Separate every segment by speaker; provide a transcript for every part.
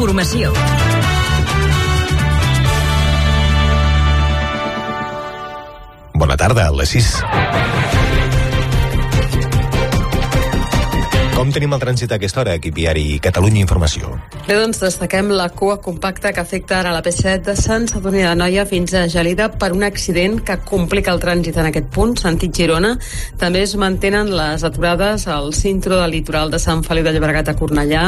Speaker 1: Informació.
Speaker 2: Bona tarda, a les 6. Com tenim el trànsit a aquesta hora, equip viari Catalunya Informació?
Speaker 3: Bé, doncs destaquem la cua compacta que afecta ara la P7 de Sant Sadurní de Noia fins a Gelida per un accident que complica el trànsit en aquest punt, sentit Girona. També es mantenen les aturades al cintre del litoral de Sant Feliu de Llobregat a Cornellà,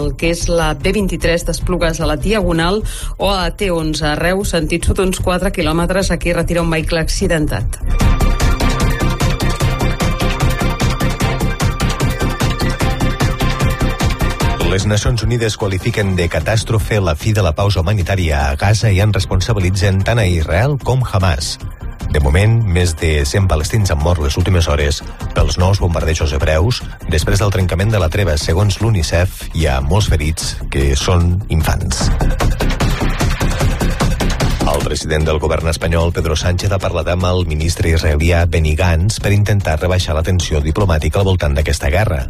Speaker 3: el que és la B23 d'Esplugues a la Diagonal o a la T11 a Reus, sentit sud uns 4 quilòmetres, aquí retira un vehicle accidentat.
Speaker 2: Les Nacions Unides qualifiquen de catàstrofe la fi de la pausa humanitària a Gaza i en responsabilitzen tant a Israel com Hamas. De moment, més de 100 palestins han mort les últimes hores pels nous bombardejos hebreus. Després del trencament de la treva, segons l'UNICEF, hi ha molts ferits que són infants. El president del govern espanyol, Pedro Sánchez, ha parlat amb el ministre israelià Benny Gantz per intentar rebaixar la tensió diplomàtica al voltant d'aquesta guerra.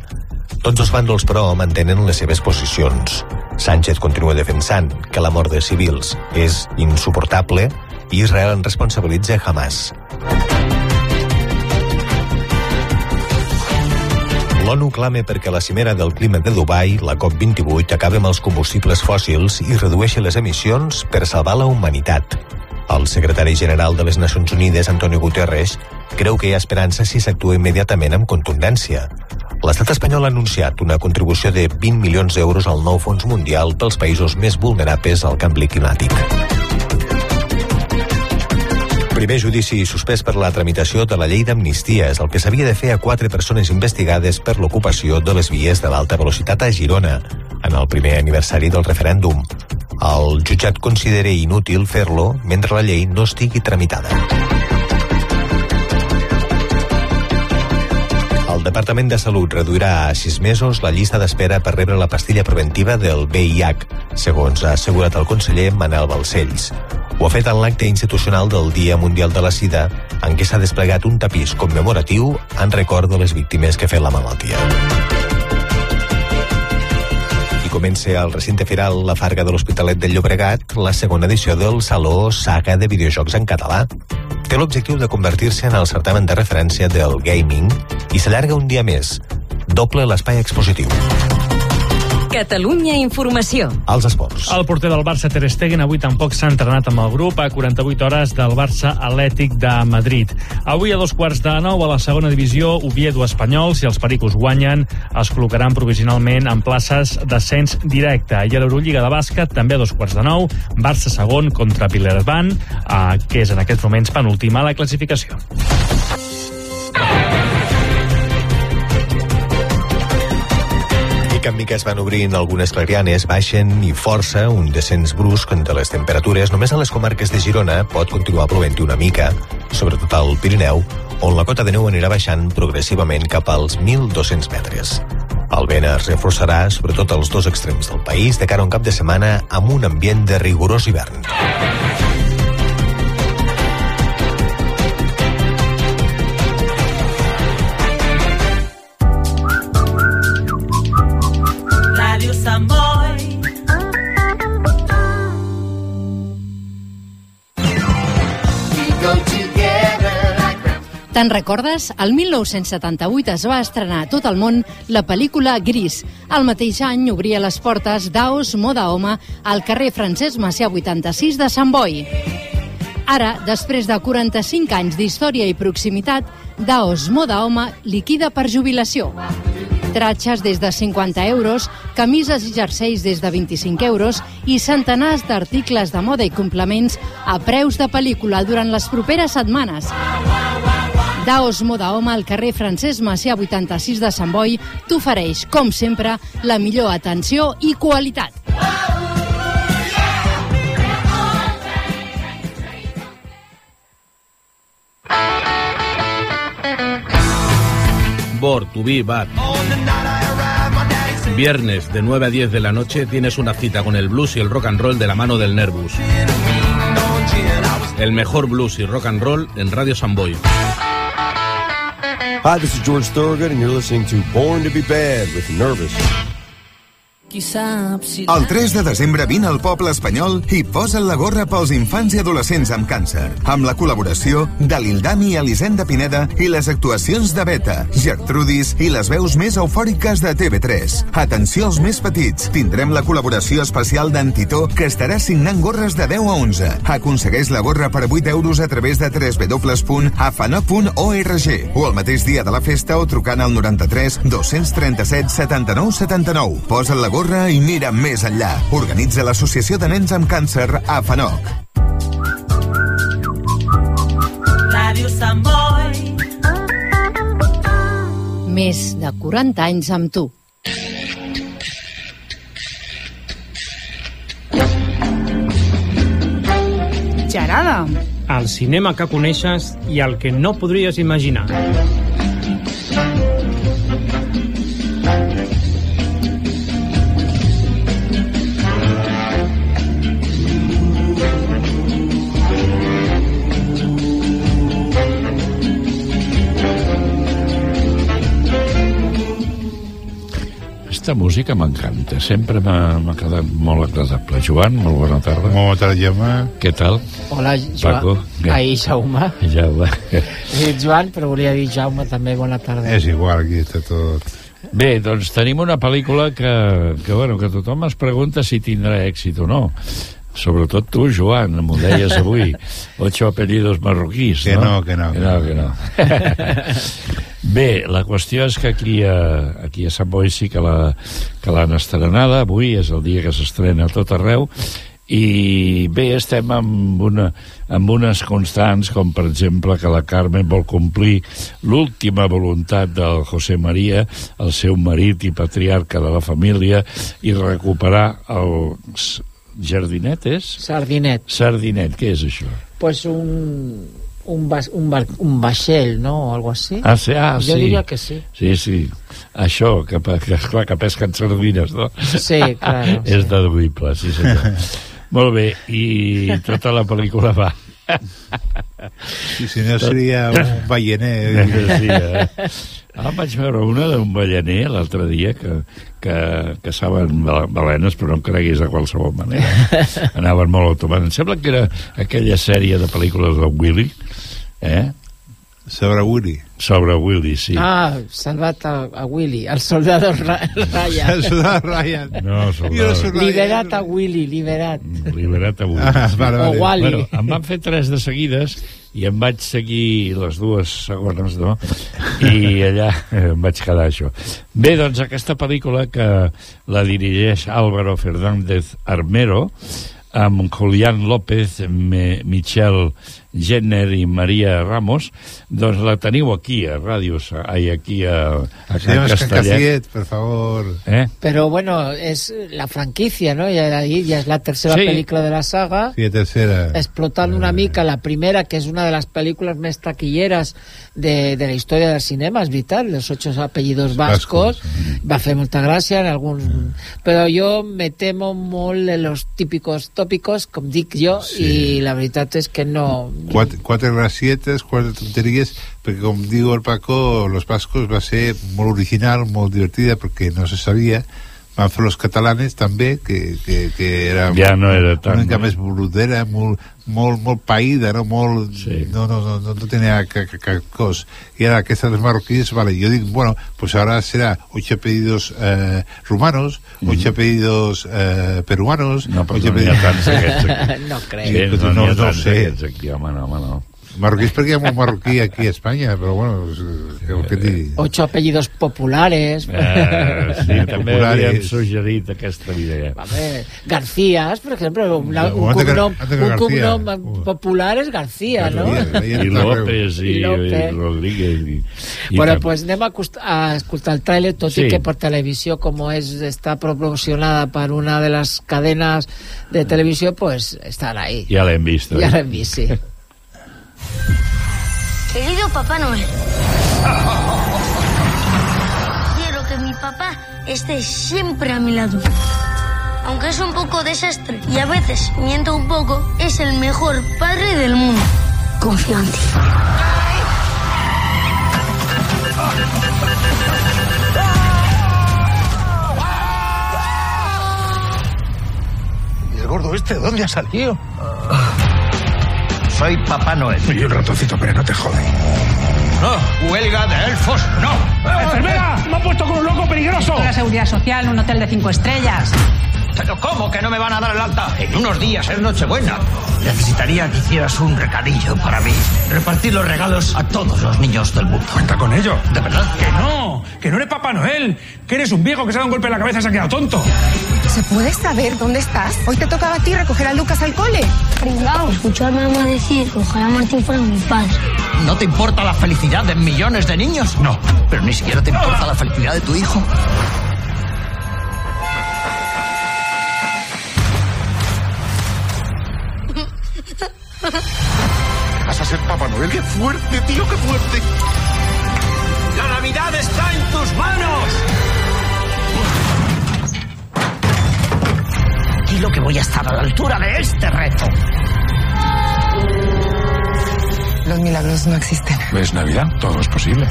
Speaker 2: Tots els bàndols, però, mantenen les seves posicions. Sánchez continua defensant que la mort de civils és insuportable i Israel en responsabilitza Hamas. L'ONU clama perquè la cimera del clima de Dubai, la COP28, acabi amb els combustibles fòssils i redueixi les emissions per salvar la humanitat. El secretari general de les Nacions Unides, Antonio Guterres, creu que hi ha esperança si s'actua immediatament amb contundència. L'estat espanyol ha anunciat una contribució de 20 milions d'euros al nou Fons Mundial pels països més vulnerables al canvi climàtic. Primer judici suspès per la tramitació de la llei d'amnistia és el que s'havia de fer a quatre persones investigades per l'ocupació de les vies de l'alta velocitat a Girona en el primer aniversari del referèndum. El jutjat considera inútil fer-lo mentre la llei no estigui tramitada. El Departament de Salut reduirà a sis mesos la llista d'espera per rebre la pastilla preventiva del VIH, segons ha assegurat el conseller Manel Balcells. Ho ha fet en l'acte institucional del Dia Mundial de la Sida, en què s'ha desplegat un tapís commemoratiu en record de les víctimes que ha fet la malaltia. I comença al recinte firal La Farga de l'Hospitalet del Llobregat la segona edició del Saló Saga de Videojocs en català. Té l'objectiu de convertir-se en el certamen de referència del gaming i s'allarga un dia més. Doble l'espai expositiu.
Speaker 1: Catalunya Informació.
Speaker 2: Als esports.
Speaker 4: El porter del Barça, Ter Stegen, avui tampoc s'ha entrenat amb el grup a 48 hores del Barça Atlètic de Madrid. Avui a dos quarts de nou a la segona divisió, Oviedo Espanyol, si els pericos guanyen, es col·locaran provisionalment en places d'ascens directe. I a l'Eurolliga de bàsquet, també a dos quarts de nou, Barça segon contra Villerban, eh, que és en aquests moments penúltima a la classificació.
Speaker 2: Mica en mica es van obrint algunes clarianes, baixen i força un descens brusc de les temperatures. Només a les comarques de Girona pot continuar plovent una mica, sobretot al Pirineu, on la cota de neu anirà baixant progressivament cap als 1.200 metres. El vent es reforçarà sobretot als dos extrems del país de cara a un cap de setmana amb un ambient de rigorós hivern.
Speaker 5: Te'n recordes? El 1978 es va estrenar a tot el món la pel·lícula Gris. El mateix any obria les portes d'Aos Moda Home al carrer Francesc Macià 86 de Sant Boi. Ara, després de 45 anys d'història i proximitat, Daos Moda Home liquida per jubilació. Tratxes des de 50 euros, camises i jerseis des de 25 euros i centenars d'articles de moda i complements a preus de pel·lícula durant les properes setmanes. Daos Moda Home al carrer Francesc Macià 86 de Sant Boi t'ofereix, com sempre, la millor atenció i qualitat.
Speaker 6: Bor, Tubí, Bar. Viernes de 9 a 10 de la noche tienes una cita con el blues y el rock and roll de la mano del Nervus. El mejor blues y rock and roll en Radio Samboy.
Speaker 7: Hi, this is George Thorogood, and you're listening to Born to Be Bad with Nervous.
Speaker 8: Qui sap si...
Speaker 7: El 3 de desembre vine al poble espanyol i posa't la gorra pels infants i adolescents amb càncer. Amb la col·laboració de l'Ildami i Elisenda Pineda i les actuacions de Beta, Gertrudis i les veus més eufòriques de TV3. Atenció als més petits. Tindrem la col·laboració especial d'Antitó que estarà signant gorres de 10 a 11. Aconsegueix la gorra per 8 euros a través de www.afana.org o el mateix dia de la festa o trucant al 93 237 79 79. Posa't la gorra i mira més enllà. Organitza l'Associació de Nens amb Càncer a FANOC.
Speaker 8: Ràdio Sant Boi.
Speaker 5: Més de 40 anys amb tu.
Speaker 9: Gerada.
Speaker 10: El cinema que coneixes i el que no podries imaginar.
Speaker 11: Aquesta música m'encanta, sempre m'ha quedat molt agradable. Joan, molt bona tarda.
Speaker 12: Molt bona tarda, Jaume.
Speaker 11: Què tal?
Speaker 13: Hola, Joan.
Speaker 11: Paco.
Speaker 13: Ai, Jaume.
Speaker 11: Jaume.
Speaker 13: He dit Joan, però volia dir Jaume també, bona tarda.
Speaker 12: És igual, aquí està tot.
Speaker 11: Bé, doncs tenim una pel·lícula que, que, bueno, que tothom es pregunta si tindrà èxit o no. Sobretot tu, Joan, m'ho deies avui. Ocho apellidos marroquís,
Speaker 12: Que
Speaker 11: no?
Speaker 12: no, que no,
Speaker 11: Que no, que no. Bé, la qüestió és que aquí a, aquí a Sant Boi sí que la- que l'han estrenada. Avui és el dia que s'estrena a tot arreu. I bé, estem amb, una, amb unes constants, com per exemple que la Carmen vol complir l'última voluntat del José María, el seu marit i patriarca de la família, i recuperar el s- jardinet, és?
Speaker 13: Sardinet.
Speaker 11: Sardinet, què és això?
Speaker 13: Pues un, un, vas, un, bar, un vaixell, ¿no? O algo así.
Speaker 11: Ah, sí, ah,
Speaker 13: jo
Speaker 11: sí.
Speaker 13: diria que sí.
Speaker 11: Sí, sí. Això, que, que, esclar, que pesquen sardines, no?
Speaker 13: Sí, claro,
Speaker 11: És deduïble, sí, senyor. Molt bé, i tota la pel·lícula va.
Speaker 12: Sí, si no seria un ballener.
Speaker 11: Sí, eh? Ah, vaig veure una d'un ballaner l'altre dia que, que caçaven bal- balenes, però no em creguis de qualsevol manera. Anaven molt automant. Em sembla que era aquella sèrie de pel·lícules de Willy, eh?
Speaker 12: Sobre Willy.
Speaker 11: Sobre Willy, sí.
Speaker 13: Ah, salvat a, a Willy, el soldado Ra Ryan.
Speaker 12: El soldado Ryan.
Speaker 11: No, soldado.
Speaker 12: Ryan.
Speaker 13: Liberat a Willy, liberat.
Speaker 11: Liberat avui.
Speaker 12: Ah, vale, vale.
Speaker 13: O Wally.
Speaker 11: Bueno, em van fer tres de seguides i em vaig seguir les dues segones, no? I allà em vaig quedar això. Bé, doncs aquesta pel·lícula que la dirigeix Álvaro Fernández Armero amb Julián López, Me, Michel Jenner i Maria Ramos, doncs la teniu aquí a Ràdios, ai, aquí a, a Can Castellet.
Speaker 12: Por favor.
Speaker 11: Eh?
Speaker 13: Pero bueno, es la franquicia, ¿no? Ya, ahí ya es la tercera
Speaker 11: Sí.
Speaker 13: película de la saga.
Speaker 12: Sí, tercera.
Speaker 13: Explotant una mica la primera, que és una de les pel·lícules més taquilleres de, de la història del cinema, és veritat, los ocho apellidos vascos, va fer molta gràcia en alguns... Però jo me temo molt en los típicos tópicos, com dic jo,
Speaker 12: Sí.
Speaker 13: i la veritat és que no...
Speaker 12: Quatre, quatre gracietes, quatre tonteries, perquè com diu el Paco, Los Vascos va ser molt original, molt divertida, perquè no se sabia. Van fer los catalanes també, que, que, que era,
Speaker 11: Ja no era tant,
Speaker 12: una mica
Speaker 11: no?
Speaker 12: més boludera, molt, molt, molt païda, no? Molt,
Speaker 11: Sí.
Speaker 12: no, no, no, no, no tenia cap, cap, cap cos. I ara aquesta dels marroquíes, vale, yo digo, bueno, pues ahora será ocho apellidos eh, rumanos, ocho apellidos eh, peruanos,
Speaker 11: No, però no n'hi ha tants aquests aquí.
Speaker 13: no crec.
Speaker 11: Sí,
Speaker 12: Sí,
Speaker 11: no,
Speaker 12: no,
Speaker 11: ha
Speaker 12: no
Speaker 11: tants
Speaker 12: sé.
Speaker 11: aquests aquí, home, no, home, no.
Speaker 12: Marroquí és perquè hi ha molt marroquí aquí a Espanya, però bueno, és, és el que digui.
Speaker 13: Ocho apellidos populares.
Speaker 11: Eh, sí, també
Speaker 12: Populares.
Speaker 11: havíem suggerit aquesta idea.
Speaker 13: A ver, Garcías, por ejemplo, una- un,
Speaker 12: Antes que-
Speaker 13: cognom, un
Speaker 12: García.
Speaker 13: cognom popular es García, ¿no?
Speaker 11: I López i,
Speaker 13: I López.
Speaker 11: i Rodríguez i, i
Speaker 13: bueno,
Speaker 11: tam-
Speaker 13: pues anem a, a escoltar el tràiler, tot
Speaker 11: Sí.
Speaker 13: i que per televisió, com és, està proporcionada per una de les cadenes de televisió, pues estan ahí.
Speaker 11: ja l'hem vist.
Speaker 13: Ja l'hem vist, sí.
Speaker 14: Querido Papá Noel. Quiero que mi papá esté siempre a mi lado. Aunque es un poco desastre y a veces miento un poco, es el mejor padre del mundo. Confío en ti.
Speaker 15: ¿De dónde ha salido?
Speaker 16: Soy Papá Noel.
Speaker 15: Y un ratoncito, pero no te jode.
Speaker 16: No, huelga de elfos, no.
Speaker 15: ¡Enfermera! ¡Me ha puesto con un loco peligroso!
Speaker 17: La seguridad social, un hotel de cinco estrellas.
Speaker 16: ¿Pero cómo que no me van a dar el alta? En unos días es Nochebuena. Necesitaría que hicieras un recadillo para mí. Repartir los regalos a todos los niños del mundo.
Speaker 15: Cuenta con ello.
Speaker 16: ¿De verdad?
Speaker 15: Que no, que no eres Papá Noel, que eres un viejo que se ha dado un golpe en la cabeza y se ha quedado tonto.
Speaker 18: ¿Se puede saber dónde estás? Hoy te tocaba a ti recoger a Lucas al cole.
Speaker 14: Pringao, escuché a mi mamá decir que ojalá Martín fuera mi padre.
Speaker 16: ¿No te importa la felicidad de millones de niños?
Speaker 15: No.
Speaker 16: Pero ni siquiera te importa la felicidad de tu hijo.
Speaker 15: Vas a ser Papá Noel. ¡Qué fuerte, tío, qué fuerte!
Speaker 16: ¡La Navidad está en tus manos! Y lo que voy a estar a la altura de este reto.
Speaker 18: Los milagros no existen.
Speaker 15: Es Navidad, todo es posible.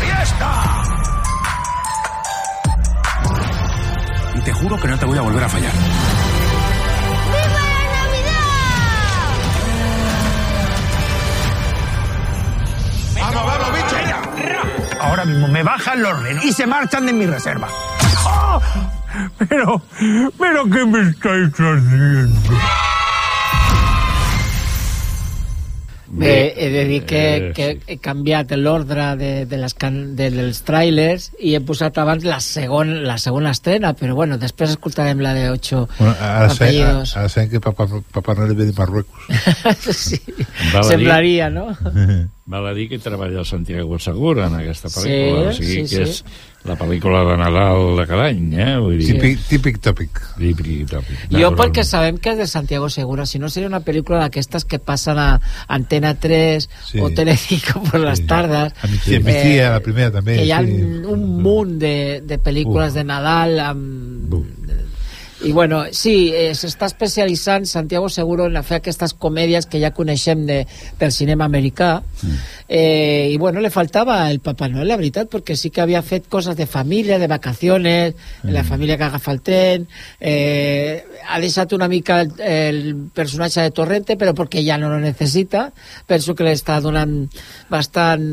Speaker 16: ¡Fiesta!
Speaker 15: Y te juro que no te voy a volver a fallar.
Speaker 16: Ahora mismo me bajan los renos y se marchan de mi reserva.
Speaker 15: ¡Ah! Pero, pero, ¿qué me estáis haciendo?
Speaker 13: Bé, he de dir que, que he canviat l'ordre de, de les can, de, dels trailers i he posat abans la, segon, la segona estrena, però bueno, després escoltarem la de 8
Speaker 12: Bueno, ara, sé,
Speaker 13: apellidos.
Speaker 12: ara sabem que Papà, Papà Noel ve de Marruecos.
Speaker 13: sí,
Speaker 11: dir-
Speaker 13: semblaria, no?
Speaker 11: Val a dir que treballa el Santiago Segura en aquesta
Speaker 13: Sí,
Speaker 11: pel·lícula, o sigui
Speaker 13: sí,
Speaker 11: que
Speaker 13: sí.
Speaker 11: és la pel·lícula de Nadal de cada any, eh? Vull dir,
Speaker 12: Típic, típic tòpic.
Speaker 11: Típic tòpic.
Speaker 13: Jo perquè sabem que és de Santiago Segura, si no seria una pel·lícula d'aquestes que passen a Antena 3
Speaker 12: Sí.
Speaker 13: o Telecinco por las tardes.
Speaker 12: A mi tia, mi tia, la primera també.
Speaker 13: que hi ha
Speaker 12: sí.
Speaker 13: un munt de, de pel·lícules de Nadal amb... I bueno, sí, eh, s'està especialitzant Santiago Seguro en a fer aquestes comèdies que ja coneixem de, del cinema americà. Eh, i bueno, le faltava el Papà Noel, la veritat, perquè sí que havia fet coses de família, de vacaciones, mm. la família que agafa el tren, eh, ha deixat una mica el, el personatge de Torrente, però perquè ja no lo necessita, penso que li està donant bastant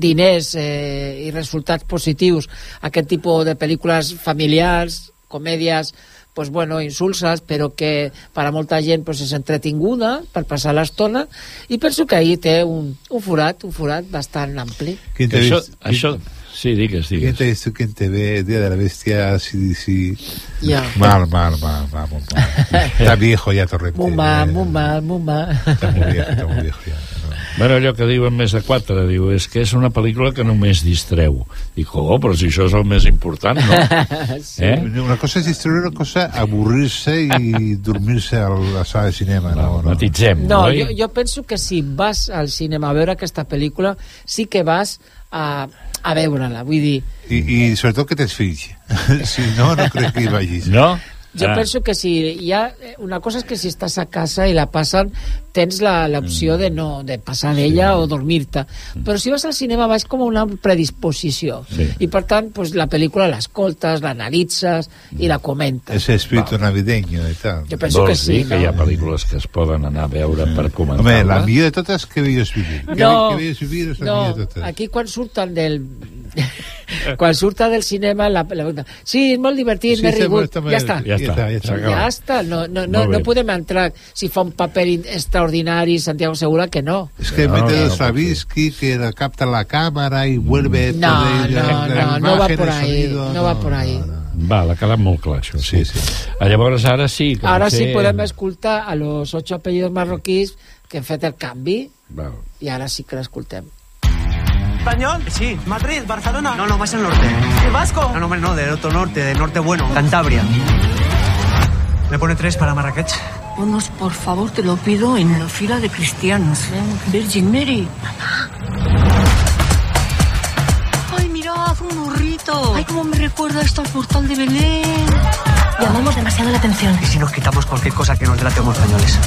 Speaker 13: diners eh, i resultats positius a aquest tipus de pel·lícules familiars, comèdies pues bueno, insulses, però que per a molta gent pues, és entretinguda per passar l'estona, i penso que ahir té un, un forat, un forat bastant ampli.
Speaker 12: ¿Quién te,
Speaker 11: Això,
Speaker 12: ha visto,
Speaker 11: això... Sí, digues,
Speaker 12: ¿quién
Speaker 11: digues.
Speaker 12: te ha visto? ¿Quién te ve? Día de la Bestia, sí, sí.
Speaker 13: Ya.
Speaker 12: Mal, mal, mal, mal, muy mal. Está viejo ya Torrente.
Speaker 13: Muy mal, muy mal, muy mal.
Speaker 12: Está muy viejo, está muy viejo ya.
Speaker 11: Bueno, allò que diuen més de quatre, diu, és que és una pel·lícula que només distreu. Dic, oh, però si això és el més important, no?
Speaker 13: sí.
Speaker 11: Eh?
Speaker 12: Una cosa es distraer, una cosa aburrirse y dormirse a la sala de cinema. No, no.
Speaker 11: Matitzem,
Speaker 13: No,
Speaker 11: oi?
Speaker 13: jo, jo penso que si vas al cinema a veure aquesta pel·lícula, sí que vas a, a veure-la, vull dir...
Speaker 12: Y, y sobre todo que te fills. si no, no crec que hi vagis.
Speaker 11: No?
Speaker 13: Jo
Speaker 11: Ah.
Speaker 13: penso que si hi ha... Una cosa és que si estàs a casa i la passen, tens la- l'opció de no de passar d'ella o dormir-te. Però si vas al cinema vas com a una predisposició.
Speaker 11: Sí.
Speaker 13: I per tant, pues, la pel·lícula l'escoltes, l'analitzes i la comentes.
Speaker 12: Ese espíritu navideño y tal.
Speaker 13: Jo penso que
Speaker 11: Vols
Speaker 13: sí,
Speaker 11: dir que
Speaker 13: no?
Speaker 11: hi ha pel·lícules que es poden anar a veure per
Speaker 12: Home,
Speaker 11: comentar-la?
Speaker 12: la millor de totes que bellos vivir. Que,
Speaker 13: No,
Speaker 12: que bellos vivir és la
Speaker 13: no,
Speaker 12: millor de totes.
Speaker 13: aquí quan surten del... quan surten del cinema la, la, sí, és molt divertit,
Speaker 12: Sí,
Speaker 13: m'he
Speaker 12: sí,
Speaker 13: rigut,
Speaker 12: està molt-
Speaker 13: ja està
Speaker 11: Ja està, ja està.
Speaker 13: ja està, no, no, no, no podem entrar si fa un paper in- extraordinari Santiago Segura que no
Speaker 12: Es que
Speaker 11: No,
Speaker 12: mete
Speaker 11: no,
Speaker 12: el
Speaker 11: no,
Speaker 12: Stravinsky que la capta la cámara y vuelve
Speaker 13: no,
Speaker 12: el-
Speaker 13: no,
Speaker 12: la
Speaker 13: no, no va por ahí
Speaker 12: sonido,
Speaker 13: no va por ahí
Speaker 11: Val, ha quedat molt clar, això. Sí,
Speaker 12: Sí, sí.
Speaker 11: Ah, Llavors, ara sí. Que
Speaker 13: ara sí podem escoltar a los ocho apellidos marroquís que han fet el canvi
Speaker 11: Val.
Speaker 13: i ara sí que l'escoltem
Speaker 19: ¿Español? Sí. ¿Madrid? ¿Barcelona? No, no, más al norte. ¿El vasco? No, no, hombre, no, del otro norte, del norte bueno. Cantabria. ¿Me pone tres para Marrakech?
Speaker 20: Ponos, por favor, te lo pido, en la fila de cristianos. Virgin Mary. Ay, mirad, un burrito. Ay, cómo me recuerda esto al portal de Belén. Llamamos demasiado la atención.
Speaker 19: ¿Y si nos quitamos cualquier cosa que nos delate como españoles?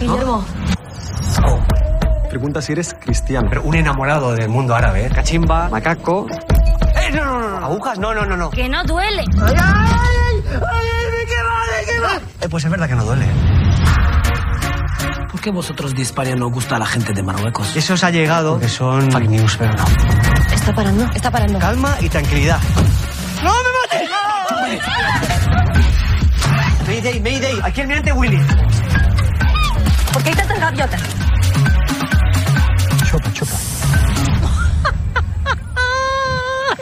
Speaker 20: Guillermo,
Speaker 19: Pregunta si eres cristiano. Pero un enamorado del mundo árabe, ¿eh? Cachimba, macaco... ¡Eh, no, no, no! no. ¿Agujas? No, no, no, no.
Speaker 14: Que no duele.
Speaker 19: ¡Ay, ay! ¡Ay, arriba! Eh, pues es verdad que no duele.
Speaker 21: ¿Por qué vosotros de Hispania no gusta a la gente de Marruecos?
Speaker 19: Eso os ha llegado, que son fake news, pero no.
Speaker 20: Está parando, está parando.
Speaker 19: Calma y tranquilidad. ¡No me mates! Mayday, Mayday, aquí el mirante Willy.
Speaker 20: ¿Por qué hay tantas gaviotas?
Speaker 19: Chupa, chupa.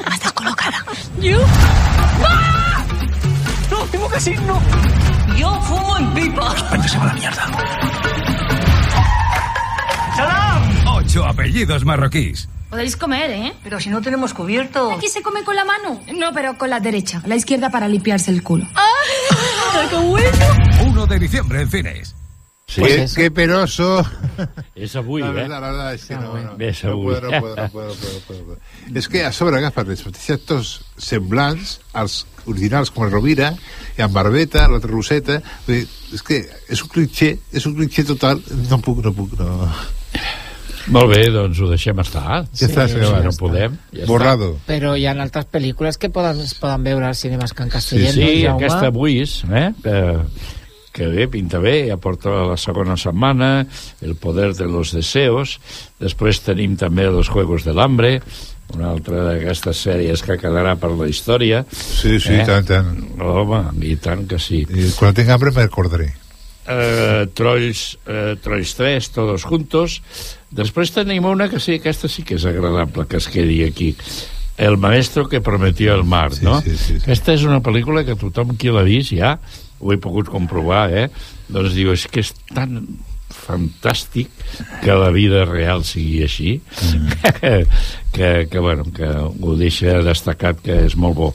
Speaker 20: Estás colocada.
Speaker 21: ¿Yo? Yo fumo en pipa.
Speaker 16: España se va a la mierda.
Speaker 19: ¡Salam!
Speaker 16: Ocho apellidos marroquíes.
Speaker 20: Podéis comer, ¿eh?
Speaker 21: Pero si no tenemos cubierto.
Speaker 20: Aquí se come con la mano. No, pero con la derecha. La izquierda para limpiarse el culo.
Speaker 21: ¡Ay, qué bueno!
Speaker 16: 1 de diciembre en cines.
Speaker 11: Sí.
Speaker 12: Qué,
Speaker 11: Pues
Speaker 12: qué penoso.
Speaker 11: És avui,
Speaker 12: la
Speaker 11: eh?
Speaker 12: verdad, la verdad es que no, no,
Speaker 11: Ves
Speaker 12: no
Speaker 11: avui.
Speaker 12: puedo, no puedo, no puedo, no puedo, no puedo. És que a sobre agafa els mateixos actors semblants als originals com el Rovira i amb Barbeta, l'altra Roseta Vull dir, és que és un cliché és un cliché total, no puc, no puc no.
Speaker 11: Molt bé, doncs ho deixem estar.
Speaker 12: Ja està, s'ha acabat.
Speaker 11: no podem. Ja
Speaker 12: Borrado.
Speaker 13: Però hi ha altres pel·lícules que poden, es poden veure als cinemes Can
Speaker 11: Sí,
Speaker 13: Castellet,
Speaker 11: sí,
Speaker 13: no, Jaume?
Speaker 11: aquesta avui és, eh? Que, que bé, pinta bé, ja porta la segona setmana, El poder de los deseos, després tenim també Los juegos del hambre, una altra d'aquestes sèries que quedarà per la història.
Speaker 12: Sí, sí, tant, tant.
Speaker 11: Home, i tant que sí.
Speaker 12: I quan tinc hambre me recordaré.
Speaker 11: eh, Trolls, eh, Trolls 3, Todos Juntos. Després tenim una que sí, aquesta sí que és agradable que es quedi aquí. El maestro que prometió el mar,
Speaker 12: Sí,
Speaker 11: no?
Speaker 12: sí, sí, sí.
Speaker 11: Aquesta és una pel·lícula que tothom qui l'ha vist ja, ho he pogut comprovar, eh? Doncs diu, és que és tan fantàstic que la vida real sigui així que, que, que, bueno, que ho deixa destacat que és molt bo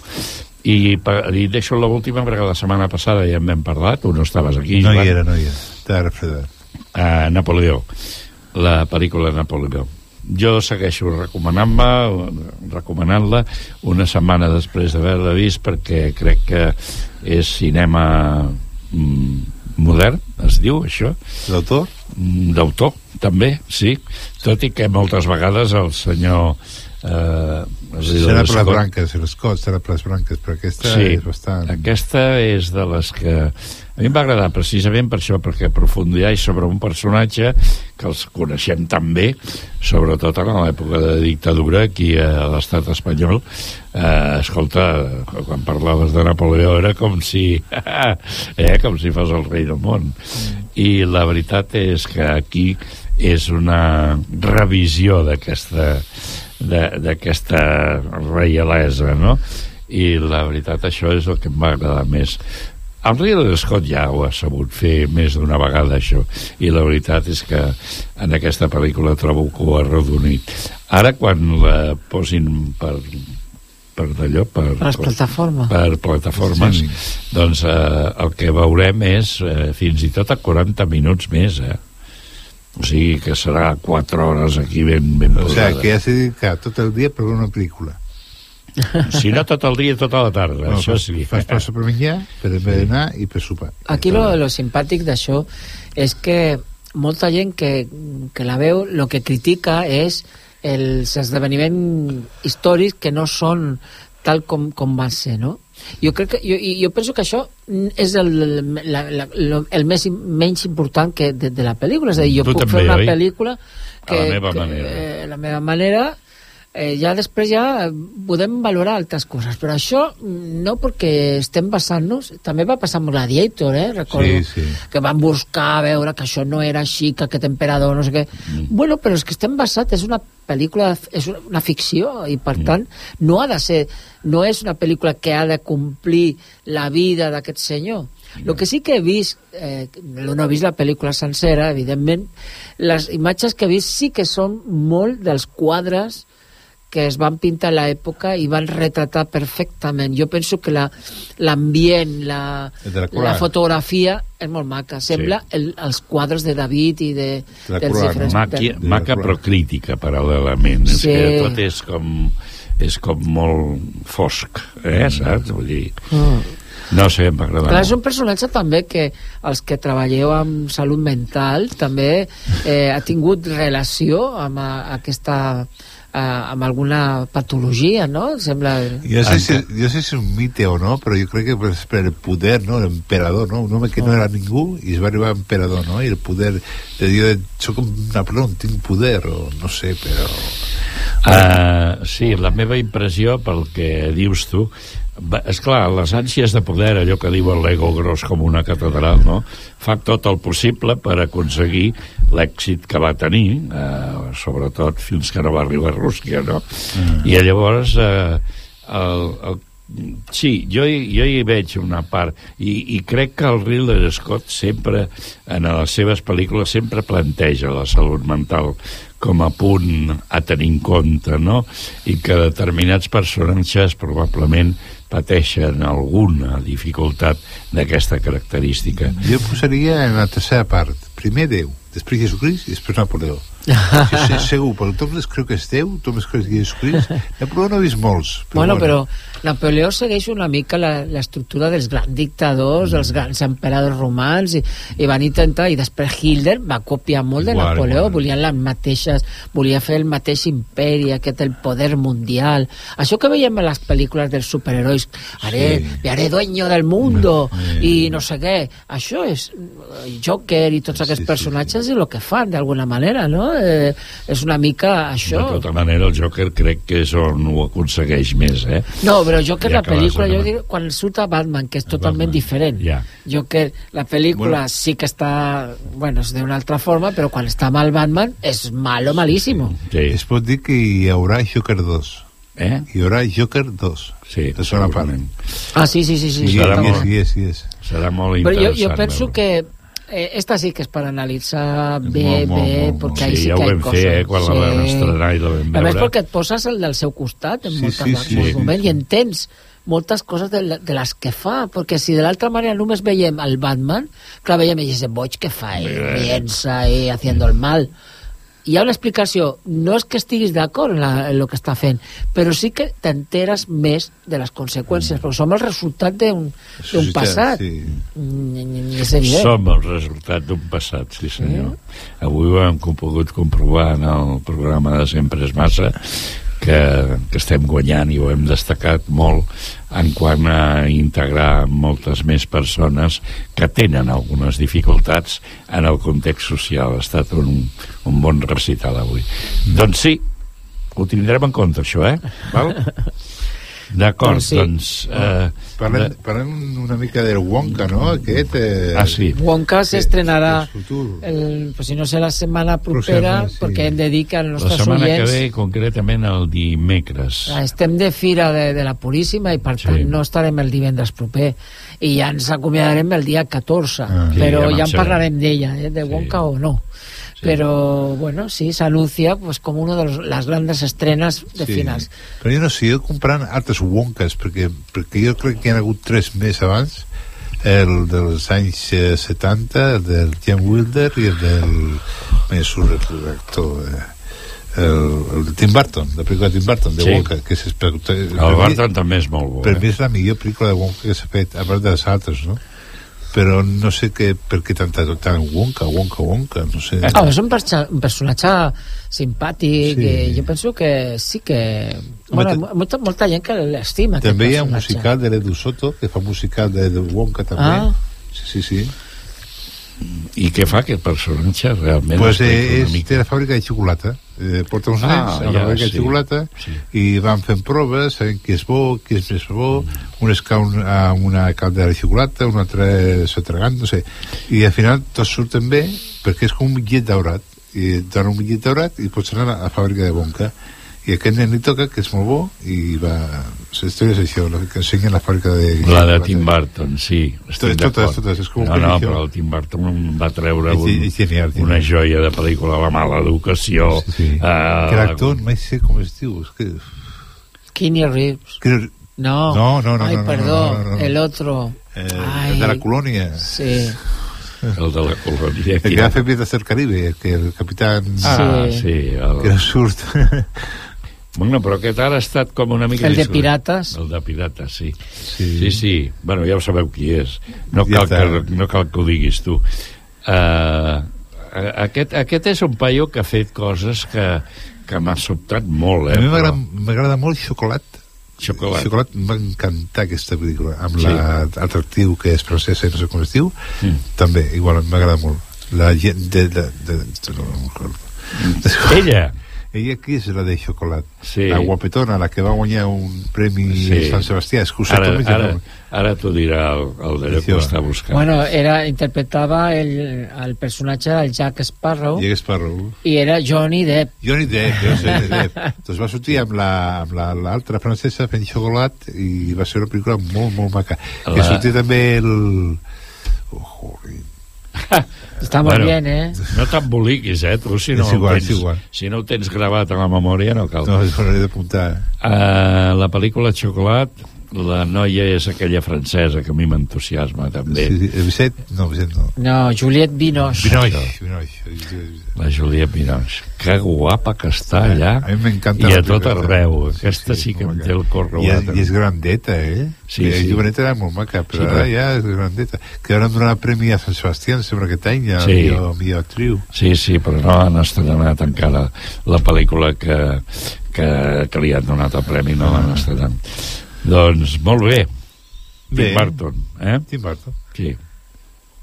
Speaker 11: i, i deixo l'última perquè la setmana passada ja en vam parlar tu no estaves aquí
Speaker 12: No
Speaker 11: Joan.
Speaker 12: hi era, no hi era. Refredat.
Speaker 11: a Napoleó la pel·lícula Napoleó jo segueixo recomanant-me recomanant-la una setmana després d'haver-la vist perquè crec que és cinema mm, modern, es diu això
Speaker 12: D'autor?
Speaker 11: Mm, d'autor, també, sí tot i que moltes vegades el senyor eh,
Speaker 12: Serà per les branques, l'Escot serà per les branques, però aquesta
Speaker 11: sí,
Speaker 12: és bastant...
Speaker 11: aquesta és de les que mi em va agradar precisament per això, perquè aprofundeix sobre un personatge que els coneixem tan bé, sobretot en l'època de dictadura aquí a l'estat espanyol. Eh, escolta, quan parlaves de Napoleó era com si eh, com si fos el rei del món. I la veritat és que aquí és una revisió d'aquesta d'aquesta reialesa, no? I la veritat, això és el que em va agradar més. El Ridley Scott ja ho ha sabut fer més d'una vegada, això, i la veritat és que en aquesta pel·lícula trobo que ho ha redonit. Ara, quan la posin per per d'allò, per,
Speaker 13: Per les plataformes.
Speaker 11: per plataformes,
Speaker 12: Sí.
Speaker 11: doncs eh, el que veurem és eh, fins i tot a 40 minuts més, eh? O sigui que serà 4 hores aquí ben, ben
Speaker 12: O sea,
Speaker 11: posades.
Speaker 12: que has dedicat tot el dia per una pel·lícula.
Speaker 11: Si no tot el dia, tota la tarda,
Speaker 12: No,
Speaker 11: això sí.
Speaker 12: fas passa per menjar, per berenar i per sopar.
Speaker 13: Aquí lo, lo simpàtic d'això és que molta gent que, que la veu el que critica és els esdeveniments històrics que no són tal com, com van ser, no? Jo, crec que, jo, i jo penso que això és el, la, la, el més menys important que de, de la pel·lícula. És a dir, jo
Speaker 11: Tu
Speaker 13: puc
Speaker 11: també,
Speaker 13: fer una
Speaker 11: oi?
Speaker 13: pel·lícula que,
Speaker 11: A la meva
Speaker 13: que,
Speaker 11: manera.
Speaker 13: eh, la meva manera eh, ja després ja podem valorar altres coses però això mm, no perquè estem basant-nos també va passar amb Gladiator eh? recordo
Speaker 12: Sí, sí.
Speaker 13: que van buscar veure que això no era així que aquest emperador no sé què
Speaker 11: Mm.
Speaker 13: bueno, però és que estem basat és una pel·lícula, és una, ficció i per
Speaker 11: Mm.
Speaker 13: tant no ha de ser no és una pel·lícula que ha de complir la vida d'aquest senyor el que sí que he vist, eh, no he vist la pel·lícula sencera, evidentment, les imatges que he vist sí que són molt dels quadres que es van pintar a l'època i van retratar perfectament. Jo penso que la- l'ambient, la,
Speaker 12: de la
Speaker 13: la fotografia és molt maca. Sembla el, els quadres de David i de,
Speaker 12: La
Speaker 13: dels diferents...
Speaker 11: Màquia,
Speaker 12: de-
Speaker 11: maca però crítica paral·lelament és
Speaker 13: Sí.
Speaker 11: que tot és com és com molt fosc eh, saps? Vull dir,
Speaker 13: Mm.
Speaker 11: No sé, m'agrada
Speaker 13: Clar, és un personatge també que els que treballeu amb salut mental també eh, ha tingut relació amb a, aquesta eh, amb alguna patologia, no? Sembla...
Speaker 12: Jo sé, si, jo sé si és un mite o no, però jo crec que per, per el poder, no? l'emperador, no? un home que no era ningú i es va arribar a emperador, no? i el poder, de dir, soc un Napoleó, tinc poder, o no sé, però...
Speaker 11: Uh, sí, la meva impressió, pel que dius tu, és clar, les ànsies de poder, allò que diu l'ego gros com una catedral, no? fa tot el possible per aconseguir l'èxit que va tenir, eh, sobretot fins que no va arribar a Rússia, no? Mm. I llavors, eh, el, el, sí, jo, hi- jo hi veig una part, i, i crec que el Ridley Scott sempre, en les seves pel·lícules, sempre planteja la salut mental com a punt a tenir en compte, no? I que determinats personatges probablement pateixen alguna dificultat d'aquesta característica.
Speaker 12: Jo posaria en la tercera part. Primer Déu, després Jesucrist i després Napoleó. Sí, sí, segur, perquè tothom es creu que és Déu, tothom es creu que és Jesucrist. Napoleó no ha vist molts. Però
Speaker 13: Bueno, però Napoleó segueix una mica la- l'estructura dels grans dictadors, dels grans emperadors romans, i, i van intentar, i després Hitler va copiar molt de
Speaker 12: Igual,
Speaker 13: Napoleó,
Speaker 12: igual.
Speaker 13: volien les mateixes, volia fer el mateix imperi, aquest el poder mundial. Això que veiem en les pel·lícules dels superherois, haré,
Speaker 12: Sí.
Speaker 13: me haré dueño del mundo, i no sé què. Això és eh, Joker i tots aquests personatges i el que fan, d'alguna manera, no? Eh, és una mica això.
Speaker 11: De tota manera, el Joker crec que és on ho aconsegueix més, eh?
Speaker 13: No, però Joker,
Speaker 11: Ja
Speaker 13: la
Speaker 11: que
Speaker 13: pel·lícula, jo dic, quan surt a Batman, que és totalment diferent.
Speaker 11: Ja.
Speaker 13: Joker, la pel·lícula
Speaker 12: Bueno.
Speaker 13: sí que està, bueno, és d'una altra forma, però quan està mal Batman és malo, malísimo.
Speaker 11: Sí.
Speaker 12: Es pot dir que hi haurà Joker 2.
Speaker 11: Eh?
Speaker 12: Hi haurà Joker 2.
Speaker 11: Sí,
Speaker 12: de
Speaker 11: segurament.
Speaker 13: Ah, sí, sí, sí. sí,
Speaker 12: Sí,
Speaker 13: sí,
Speaker 11: serà
Speaker 12: sí,
Speaker 11: molt-
Speaker 12: sí, sí, és.
Speaker 11: Serà molt
Speaker 13: Però jo,
Speaker 11: interessant.
Speaker 13: jo penso
Speaker 11: veure-ho.
Speaker 13: que eh, esta sí que és per analitzar bé,
Speaker 11: Molt, molt,
Speaker 13: bé,
Speaker 11: molt, molt.
Speaker 13: perquè ahí
Speaker 11: Sí,
Speaker 13: sí,
Speaker 11: ja
Speaker 13: que hi
Speaker 11: vam
Speaker 13: coses.
Speaker 11: fer, eh, quan la vam estrenar i la vam
Speaker 13: A més,
Speaker 11: veure.
Speaker 13: perquè et poses el del seu costat en
Speaker 12: Sí,
Speaker 13: moltes,
Speaker 12: sí, sí,
Speaker 13: molts
Speaker 12: sí,
Speaker 13: moments
Speaker 12: sí.
Speaker 13: i entens moltes coses de, de les que fa, perquè si de l'altra manera només veiem el Batman, clar, veiem ell boig que fa, eh, riensa i haciendo el mal. Hi ha una explicació, no és que estiguis d'acord en, la, en el que està fent, però sí que t'enteres més de les conseqüències, perquè som el resultat d'un passat.
Speaker 12: sí.
Speaker 13: Mm, És evident.
Speaker 11: Som el resultat d'un passat, sí senyor. Avui ho hem pogut comprovar en el programa de Sempre és massa que, que estem guanyant i ho hem destacat molt en quant a integrar moltes més persones que tenen algunes dificultats en el context social. Ha estat un, un bon recital avui. Doncs sí, ho tindrem en compte, això, eh? Val? D'acord,
Speaker 13: Doncs sí.
Speaker 11: doncs... Eh,
Speaker 12: Parlem, parlem una mica del Wonka, no? Aquest... Eh,
Speaker 11: Ah, sí.
Speaker 13: Wonka s'estrenarà el, pues si no sé la setmana propera
Speaker 12: sí.
Speaker 13: perquè hem de dir que els
Speaker 11: La
Speaker 13: nostres
Speaker 11: setmana que
Speaker 13: oients
Speaker 11: ve, concretament el dimecres.
Speaker 13: Ah, estem de fira de, de la Puríssima i per
Speaker 11: Sí.
Speaker 13: tant no estarem el divendres proper i ja ens acomiadarem el dia 14
Speaker 12: Ah.
Speaker 11: Sí,
Speaker 13: però
Speaker 11: ja
Speaker 13: ja en parlarem d'ella eh, de Wonka o no però bueno, sí, s'anuncia pues, com una de los- les grandes estrenes de
Speaker 12: Sí.
Speaker 13: finals
Speaker 12: Però jo no sé, jo comprant altres Wonkas, perquè, perquè jo crec que hi ha hagut tres més abans, el dels anys eh, 70, el del Jan Wilder i el del... Me surt l'actor... Eh, el, el de Tim Burton, la pel·lícula de Tim Burton, de
Speaker 11: Sí.
Speaker 12: Wonka, que és espectacular.
Speaker 11: El Barton també és molt bo.
Speaker 12: Per
Speaker 11: Eh?
Speaker 12: mi és la millor pel·lícula de Wonka que s'ha fet, a part de les altres, no? Però no sé què, per què tanta tant Wonka, Wonka, Wonka, no sé.
Speaker 13: ah, és un, un personatge simpàtic
Speaker 12: Sí.
Speaker 13: sí. jo penso que sí que bueno,
Speaker 12: Home,
Speaker 13: molta, molta gent que l'estima
Speaker 12: També hi ha un musical de l'Edu Soto, que fa musical de, de Wonka també.
Speaker 13: Ah.
Speaker 12: Sí, sí, sí.
Speaker 11: I què fa aquest personatge realment?
Speaker 12: pues eh, és
Speaker 11: mica.
Speaker 12: de la fàbrica de xocolata. Eh, porta uns
Speaker 11: Ah,
Speaker 12: nens a la
Speaker 11: ja,
Speaker 12: fàbrica
Speaker 11: sí.
Speaker 12: de xocolata
Speaker 11: Sí.
Speaker 12: i van fent proves, sabent qui és bo, qui és més bo, un es cau a una calda de xocolata, un altre s'ho tragant, no sé. I al final tots surten bé perquè és com un bitllet daurat. I et donen un bitllet daurat i pots anar a la fàbrica de Bonca. I aquest nen li toca, que és molt bo, i va... La història és això, la que ensenya la fàbrica de...
Speaker 11: La de Tim Burton, sí.
Speaker 12: Totes, totes, totes, és com
Speaker 11: No, no, però el Tim Burton va treure un,
Speaker 12: és genial, genial.
Speaker 11: una joia de pel·lícula, La mala educació.
Speaker 12: Sí, sí.
Speaker 11: eh,
Speaker 12: que l'actor, mai sé com es diu, és que...
Speaker 13: Keanu Reeves
Speaker 12: que
Speaker 13: no,
Speaker 12: No, no, no,
Speaker 13: Ay,
Speaker 12: no, no,
Speaker 13: perdó,
Speaker 12: no, no, no.
Speaker 13: el otro
Speaker 12: eh,
Speaker 13: Ai.
Speaker 12: de la colònia.
Speaker 13: sí
Speaker 11: El de la colònia.
Speaker 12: El que va fer Pirates del Caribe, que el capitán...
Speaker 11: Ah, sí. el...
Speaker 12: Que no surt...
Speaker 11: Bueno, però aquest ara ha estat com una mica...
Speaker 13: El de. Pirates.
Speaker 11: El de Pirates, sí. Sí, sí. sí. Bueno, ja ho sabeu qui és. No cal, que, no cal que ho diguis tu. Uh, aquest, aquest és un paio que ha fet coses que, que m'ha sobtat molt, eh?
Speaker 12: A mi
Speaker 11: però-
Speaker 12: m'agrada m'agrada molt Xocolat.
Speaker 11: Xocolat.
Speaker 12: Xocolat em va encantar aquesta pel·lícula, amb
Speaker 11: Sí.
Speaker 12: l'atractiu que és francesa i no sé com es diu.
Speaker 11: Mm.
Speaker 12: També, igual, m'agrada molt. La gent de... de, de, de no, em recordo.
Speaker 11: Ella?
Speaker 12: Ella qui és la de Xocolat?
Speaker 11: Sí.
Speaker 12: La guapetona, la que va guanyar un premi
Speaker 11: Sí.
Speaker 12: Sant Sebastià. Sé
Speaker 11: Ara, ara,
Speaker 12: no.
Speaker 11: ara t'ho dirà el, el d'allò que està buscant.
Speaker 13: Bueno, era, interpretava el, el personatge del Jack Sparrow
Speaker 12: Jack Sparrow.
Speaker 13: i era Johnny Depp.
Speaker 12: Johnny Depp, jo sé, Depp. doncs va sortir amb la- amb la- l'altra la, francesa fent xocolat i va ser una pel·lícula molt, molt maca. La... Que sortia també el...
Speaker 13: Està molt bien, eh?
Speaker 11: No t'emboliquis, eh, tu, si no,
Speaker 12: És igual,
Speaker 11: tens,
Speaker 12: igual.
Speaker 11: si no ho tens gravat a la memòria, no cal.
Speaker 12: No, és l'he d'apuntar.
Speaker 11: Uh, la pel·lícula Xocolat, la noia és aquella francesa que a mi m'entusiasma, també.
Speaker 12: Sí, sí, Vicent, no, Vicent no.
Speaker 13: No, Juliette Binoche.
Speaker 12: Binoix, Binoix.
Speaker 11: La Juliette Binoche. Que guapa que està allà.
Speaker 12: A mi m'encanta
Speaker 11: I a tot arreu. Aquesta sí, que em té el cor
Speaker 12: I,
Speaker 11: robat.
Speaker 12: I és grandeta, eh?
Speaker 11: Sí,
Speaker 12: I
Speaker 11: sí.
Speaker 12: Joveneta era molt maca, però
Speaker 11: Sí,
Speaker 12: ara
Speaker 11: però-
Speaker 12: ja és grandeta. Que ara donat premi a Sant Sebastià, em sembla, aquest any, a
Speaker 11: Sí.
Speaker 12: millor, millor actriu.
Speaker 11: Sí, sí, però no han estrenat encara la pel·lícula que, que, que li han donat el premi, no l'han estrenat. Doncs molt bé.
Speaker 12: Bé.
Speaker 11: Tim Burton, eh?
Speaker 12: Tim Burton.
Speaker 11: Sí.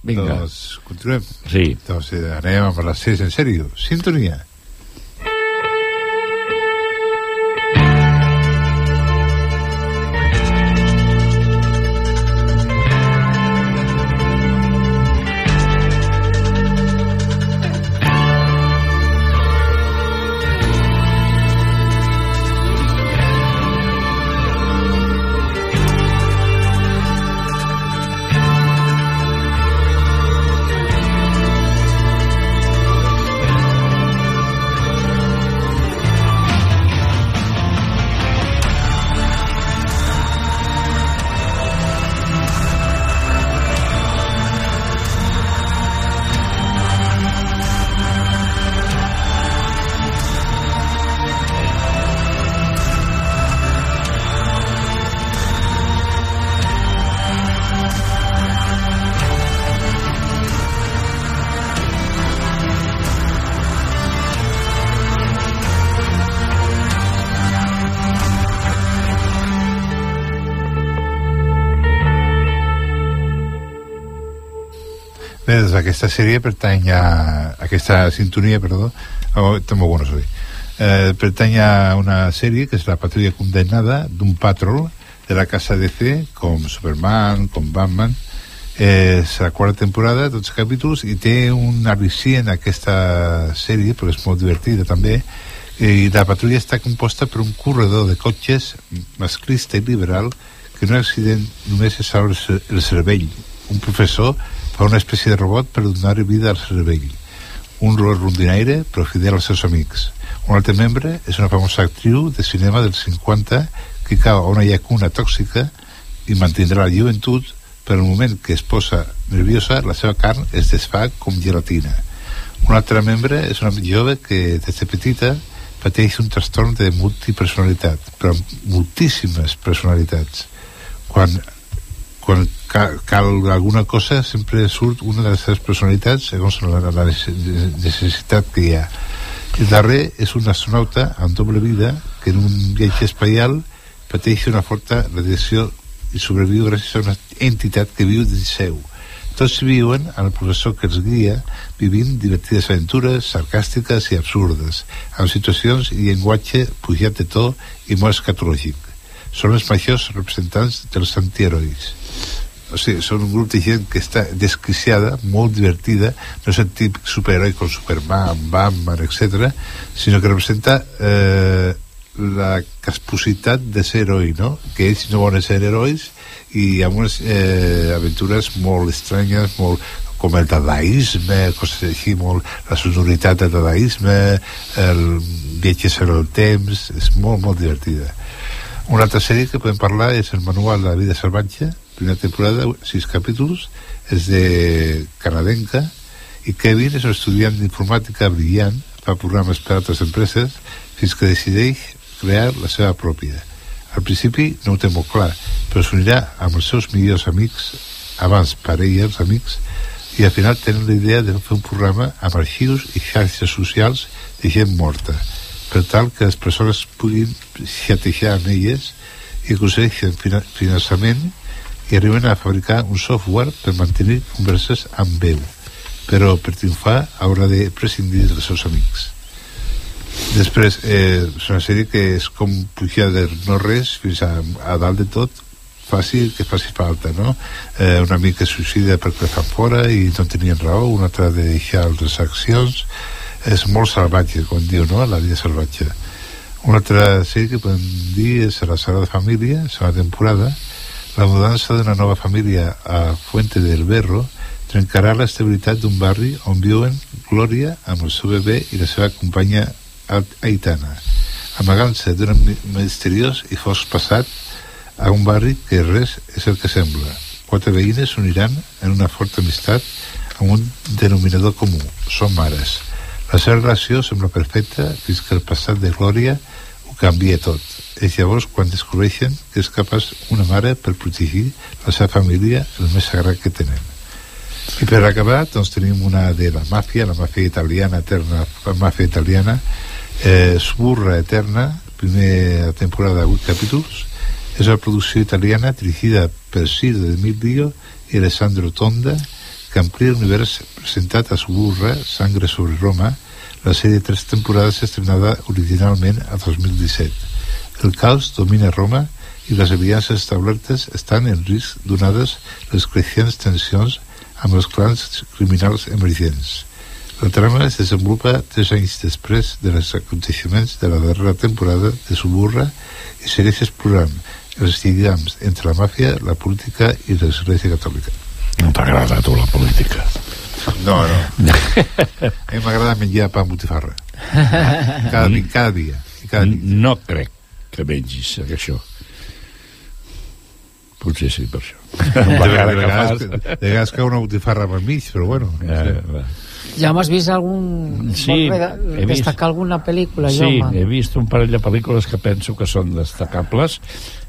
Speaker 11: Vinga.
Speaker 12: Doncs continuem.
Speaker 11: Sí.
Speaker 12: Doncs eh, anem amb les 6 en sèrio. Sintonia. Bé, aquesta sèrie pertany a... Aquesta sintonia, perdó, oh, tampoc no soy. Eh, pertany a una sèrie que és La patrulla condemnada d'un patrol de la casa DC, com Superman, com Batman. Eh, és la quarta temporada, 12 capítols, i té un al·licient aquesta sèrie, perquè és molt divertida també, i la patrulla està composta per un corredor de cotxes masclista i liberal que en un accident només es el cervell. Un professor fa una espècie de robot per donar vida al cervell. Un rondinaire però fidel als seus amics. Un altre membre és una famosa actriu de cinema dels 50 que cau a una llacuna tòxica i mantindrà la joventut però el moment que es posa nerviosa la seva carn es desfà com gelatina. Un altre membre és una jove que des de petita pateix un trastorn de multipersonalitat, però amb moltíssimes personalitats. Quan, quan cal, cal alguna cosa sempre surt una de les seves personalitats segons la, la necessitat que hi ha. El darrer és un astronauta amb doble vida que en un viatge espaial pateix una forta radiació i sobreviu gràcies a una entitat que viu dins seu. Tots viuen amb el professor que els guia vivint divertides aventures sarcàstiques i absurdes, amb situacions i llenguatge pujat de to i molt escatològic. Són els majors representants dels antiherois. O sigui, són un grup de gent que està desquiciada, molt divertida, no és el típic superheroi com Superman, Batman, etc, sinó que representa eh, la caspositat de ser heroi, no? Que ells no volen ser herois i amb unes eh, aventures molt estranyes, molt com el dadaisme, coses així, molt, la sonoritat del dadaisme, el viatges en el temps, és molt, molt divertida. Una altra sèrie que podem parlar és el Manual de la vida salvatge, primera temporada, sis capítols, és de canadenca, i Kevin és un estudiant d'informàtica brillant, fa programes per a altres empreses, fins que decideix crear la seva pròpia. Al principi no ho té molt clar, però s'unirà amb els seus millors amics, abans parelles, amics, i al final tenen la idea de fer un programa amb arxius i xarxes socials de gent morta, per tal que les persones puguin xatejar amb elles i aconsegueixen fina- finançament i arriben a fabricar un software per mantenir converses amb veu però per triomfar haurà de prescindir dels seus amics. Després eh, és una sèrie que és com pujar de no res fins a, a dalt de tot. Faci el que faci falta no? eh, un amic que suïcida perquè el fan fora i no tenien raó un altre de deixar les accions és molt salvatge com diu no? la vida salvatge una altra sèrie que podem dir és La Sagrada Família, segona temporada. La mudança d'una nova família a Fuente del Berro trencarà l'estabilitat d'un barri on viuen Glòria amb el seu bebè i la seva companya Aitana, amagant-se d'un mi- misteriós i fosc passat a un barri que res és el que sembla. Quatre veïnes s'uniran en una forta amistat amb un denominador comú, són mares. La seva relació sembla perfecta fins que el passat de Glòria ho canvia tot. És llavors quan descobreixen que és capaç una mare per protegir la seva família, el més sagrat que tenen. I per acabar, doncs tenim una de la màfia, la màfia italiana, eterna la màfia italiana, eh, Suburra Eterna, primera temporada, 8 capítols, és una producció italiana dirigida per Ciro de Emilio i Alessandro Tonda, que amplia l'univers presentat a Suburra, Sangre sobre Roma, la sèrie de tres temporades estrenada originalment a 2017. El caos domina Roma i les aliances establertes estan en risc donades les creixents tensions amb els clans criminals emergents. La trama es desenvolupa tres anys després dels aconteixements de la darrera temporada de Suburra i segueix explorant els lligams entre la màfia, la política i l'Església Catòlica.
Speaker 11: No t'agrada a tu la política?
Speaker 12: No, no. a mi m'agrada menjar pa amb botifarra. Cada, di- cada dia. Cada nit.
Speaker 11: No crec que mengis això. Potser sí, per això.
Speaker 12: De, vegades, de vegades cau una botifarra pel mig, però bueno. No
Speaker 11: Ja,
Speaker 12: sé.
Speaker 11: va.
Speaker 13: Ja m'has vist algun...
Speaker 11: Sí, he vist.
Speaker 13: destacar alguna pel·lícula,
Speaker 11: Sí,
Speaker 13: Jaume?
Speaker 11: he vist un parell de pel·lícules que penso que són destacables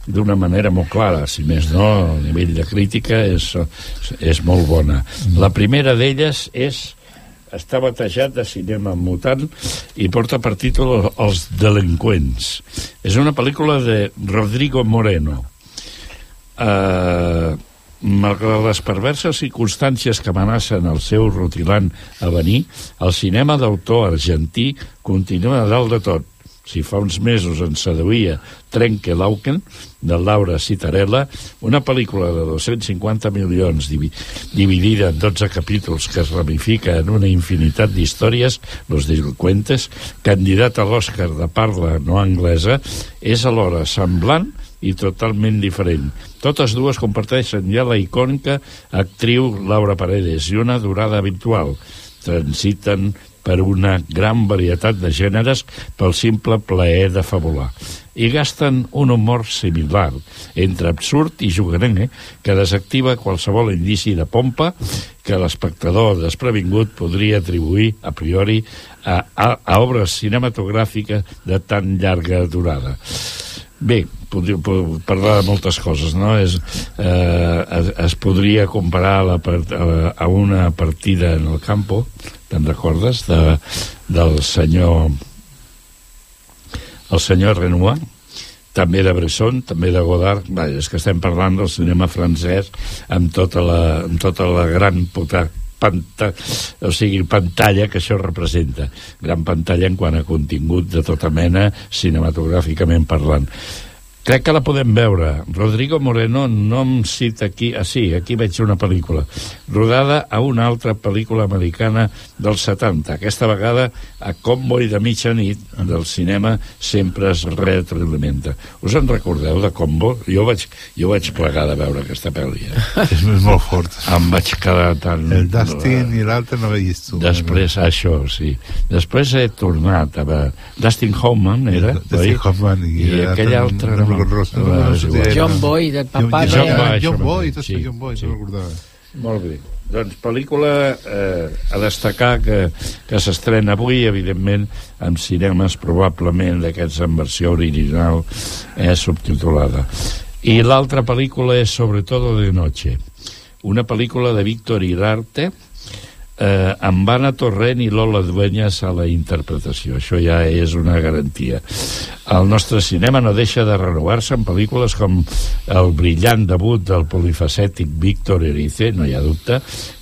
Speaker 11: d'una manera molt clara, si més no, a nivell de crítica és, és molt bona. La primera d'elles és està batejat de cinema mutant i porta per títol Els delinqüents. És una pel·lícula de Rodrigo Moreno. Uh, malgrat les perverses circumstàncies que amenacen el seu rutilant avenir, el cinema d'autor argentí continua a dalt de tot. Si fa uns mesos ens seduïa Trenque Lauken, de Laura Citarella, una pel·lícula de 250 milions divi dividida en 12 capítols que es ramifica en una infinitat d'històries, Los delincuentes, candidat a l'Oscar de parla no anglesa, és alhora semblant i totalment diferent. Totes dues comparteixen ja la icònica actriu Laura Paredes i una durada habitual. Transiten per una gran varietat de gèneres pel simple plaer de fabular. I gasten un humor similar, entre absurd i jugarenc, que desactiva qualsevol indici de pompa que l'espectador desprevingut podria atribuir a priori a, a, a obres cinematogràfiques de tan llarga durada. Bé, podria po- parlar de moltes coses, no? És, eh, es, es podria comparar la, part- a, la- a una partida en el campo, te'n recordes, de, del senyor el senyor Renoir, també de Bresson, també de Godard, vaja, és que estem parlant del cinema francès amb tota la, amb tota la gran puta panta, o sigui, pantalla que això representa. Gran pantalla en quant a contingut de tota mena, cinematogràficament parlant. Crec que la podem veure. Rodrigo Moreno no em cita aquí... Ah, sí, aquí veig una pel·lícula. Rodada a una altra pel·lícula americana dels 70. Aquesta vegada a Convoy de mitjanit del cinema sempre es retroalimenta. Us en recordeu de Combo? Jo vaig, jo vaig plegar de veure aquesta pel·li. Eh?
Speaker 12: És molt fort.
Speaker 11: Em vaig quedar tan...
Speaker 12: El Dustin i l'altre no veig tu.
Speaker 11: Després, això, sí. Després he tornat a veure... Dustin Hoffman, era?
Speaker 12: Dustin? Hoffman i
Speaker 11: I, aquell
Speaker 12: no-
Speaker 11: altre...
Speaker 12: no
Speaker 13: John Boy, del papà
Speaker 12: John,
Speaker 13: de-
Speaker 12: John,
Speaker 11: Boy,
Speaker 12: John
Speaker 11: això
Speaker 12: Boy,
Speaker 11: mateix,
Speaker 12: tot
Speaker 11: sí,
Speaker 12: John Boy,
Speaker 11: sí.
Speaker 12: no recordava.
Speaker 11: Molt bé. doncs pel·lícula eh, a destacar que, que s'estrena avui, evidentment, amb cinemes probablement d'aquests en versió original eh, subtitulada. I l'altra pel·lícula és Sobre todo de noche, una pel·lícula de Víctor Irarte, eh, amb Anna Torrent i Lola Dueñas a la interpretació. Això ja és una garantia. El nostre cinema no deixa de renovar-se en pel·lícules com el brillant debut del polifacètic Víctor Erice, no hi ha dubte,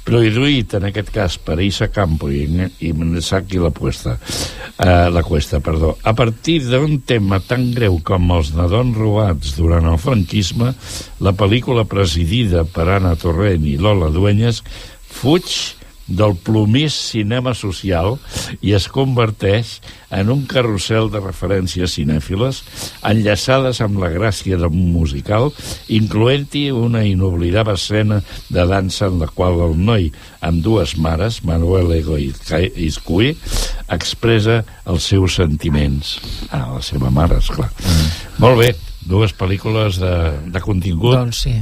Speaker 11: produït en aquest cas per Isa Campo i, i Mensaki la Cuesta, eh, la Cuesta, perdó. A partir d'un tema tan greu com els nadons robats durant el franquisme, la pel·lícula presidida per Anna Torrent i Lola Dueñas fuig del plomís cinema social i es converteix en un carrusel de referències cinèfiles enllaçades amb la gràcia d'un musical, incloent-hi una inoblidable escena de dansa en la qual el noi amb dues mares, Manuel Ego i Iscui, expressa els seus sentiments. Ah, la seva mare, esclar. Mm. Molt bé, dues pel·lícules de, de contingut.
Speaker 13: Doncs sí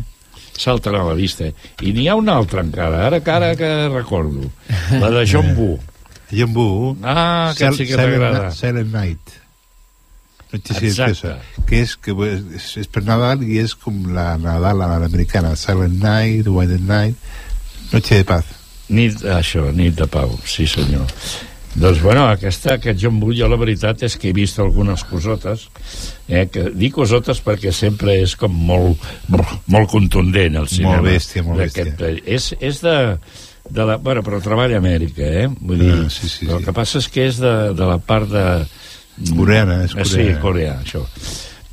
Speaker 11: salten a la vista. I n'hi ha una altra encara, ara que ara que recordo. La de John Woo.
Speaker 12: John Woo.
Speaker 11: Ah, que sí que t'agrada.
Speaker 12: Silent Night. Noche silenciosa. Que és, que és, és per Nadal i és com la Nadal a l'americana. Silent Night, White Night, Noche de Paz.
Speaker 11: Nit, això, nit de pau, sí senyor. Doncs, bueno, aquesta, aquest John Bull, jo la veritat és que he vist algunes cosotes, eh, que dic cosotes perquè sempre és com molt, molt contundent el cinema.
Speaker 12: Molt bèstia, molt bèstia.
Speaker 11: És, és de, de la, bueno, però treballa a Amèrica, eh? Vull dir,
Speaker 12: Ah, sí, sí,
Speaker 11: el
Speaker 12: sí.
Speaker 11: que passa és que és de, de la part de...
Speaker 12: Coreana, és
Speaker 11: Eh, Sí,
Speaker 12: coreana.
Speaker 11: coreà, això.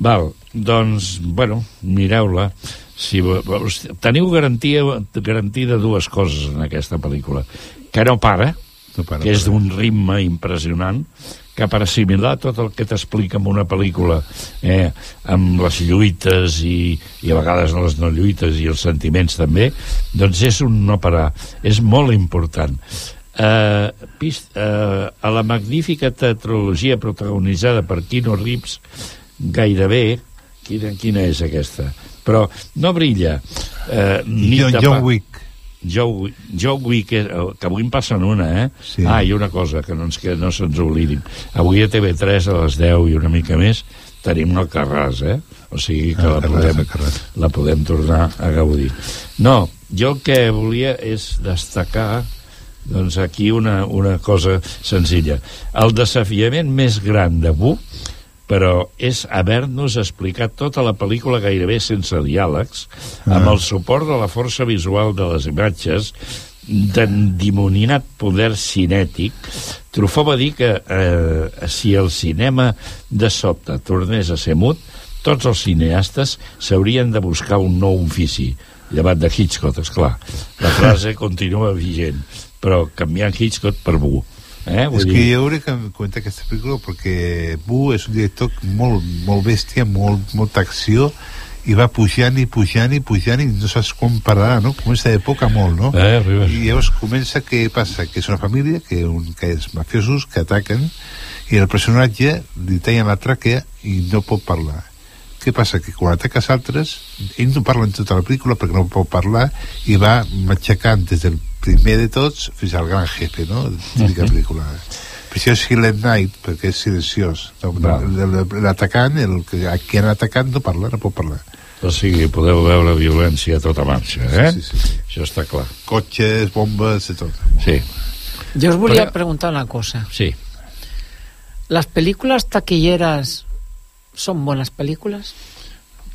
Speaker 11: Val, doncs, bueno, mireu-la. Si teniu garantia, garantida dues coses en aquesta pel·lícula. Que no para,
Speaker 12: no para
Speaker 11: que és d'un ritme impressionant, que per assimilar tot el que t'explica en una pel·lícula eh, amb les lluites i, i a vegades les no lluites i els sentiments també, doncs és un no parar, és molt important. Eh, pist, eh, a la magnífica tetralogia protagonitzada per Keanu Reeves, gairebé, quina, quina és aquesta? Però no brilla. Eh, nit
Speaker 12: John, John Wick.
Speaker 11: Joe, Joe Wick, eh, que avui en passen una, eh?
Speaker 12: Sí.
Speaker 11: Ah, i una cosa, que no, ens, que no se'ns oblidin. Avui a TV3 a les 10 i una mica més tenim el Carràs, eh? O sigui que
Speaker 12: El
Speaker 11: la,
Speaker 12: Carràs,
Speaker 11: podem, la podem tornar a gaudir. No, jo el que volia és destacar doncs aquí una, una cosa senzilla. El desafiament més gran de Bu però és haver-nos explicat tota la pel·lícula gairebé sense diàlegs, amb
Speaker 12: Ah.
Speaker 11: el suport de la força visual de les imatges, d'endimonat poder cinètic, Truffaut va dir que eh, si el cinema de sobte tornés a ser mut, tots els cineastes s'haurien de buscar un nou ofici, llevat de Hitchcock, és clar. La frase continua vigent, però canviant Hitchcock per Bu. Eh? Vull
Speaker 12: és
Speaker 11: dir-
Speaker 12: que jo hauré que comentar aquesta pel·lícula perquè Bu és un director molt, molt bèstia, molt, molta acció i va pujant i pujant i pujant i no saps quan pararà, no? Comença de poc a molt, no?
Speaker 11: Eh, arribes.
Speaker 12: I llavors comença que passa que és una família, que, un, que és mafiosos, que ataquen i el personatge li tallen la tràquea i no pot parlar. Què passa? Que quan ataques altres, ell no parla en tota la pel·lícula perquè no pot parlar i va matxacant des del primer de tots fins al gran jefe, no? Típica pel·lícula. Per això és Silent Night, perquè és silenciós. L'atacant, el que, a qui han atacat, no parla, no pot parlar.
Speaker 11: O sigui, podeu veure violència a tota marxa, eh?
Speaker 12: Sí, sí, sí.
Speaker 11: Això està clar.
Speaker 12: Cotxes, bombes, de tot.
Speaker 11: Sí,
Speaker 13: Jo us volia
Speaker 11: Però-
Speaker 13: preguntar una cosa.
Speaker 11: sí.
Speaker 13: ¿Las películas taquilleras son buenas películas?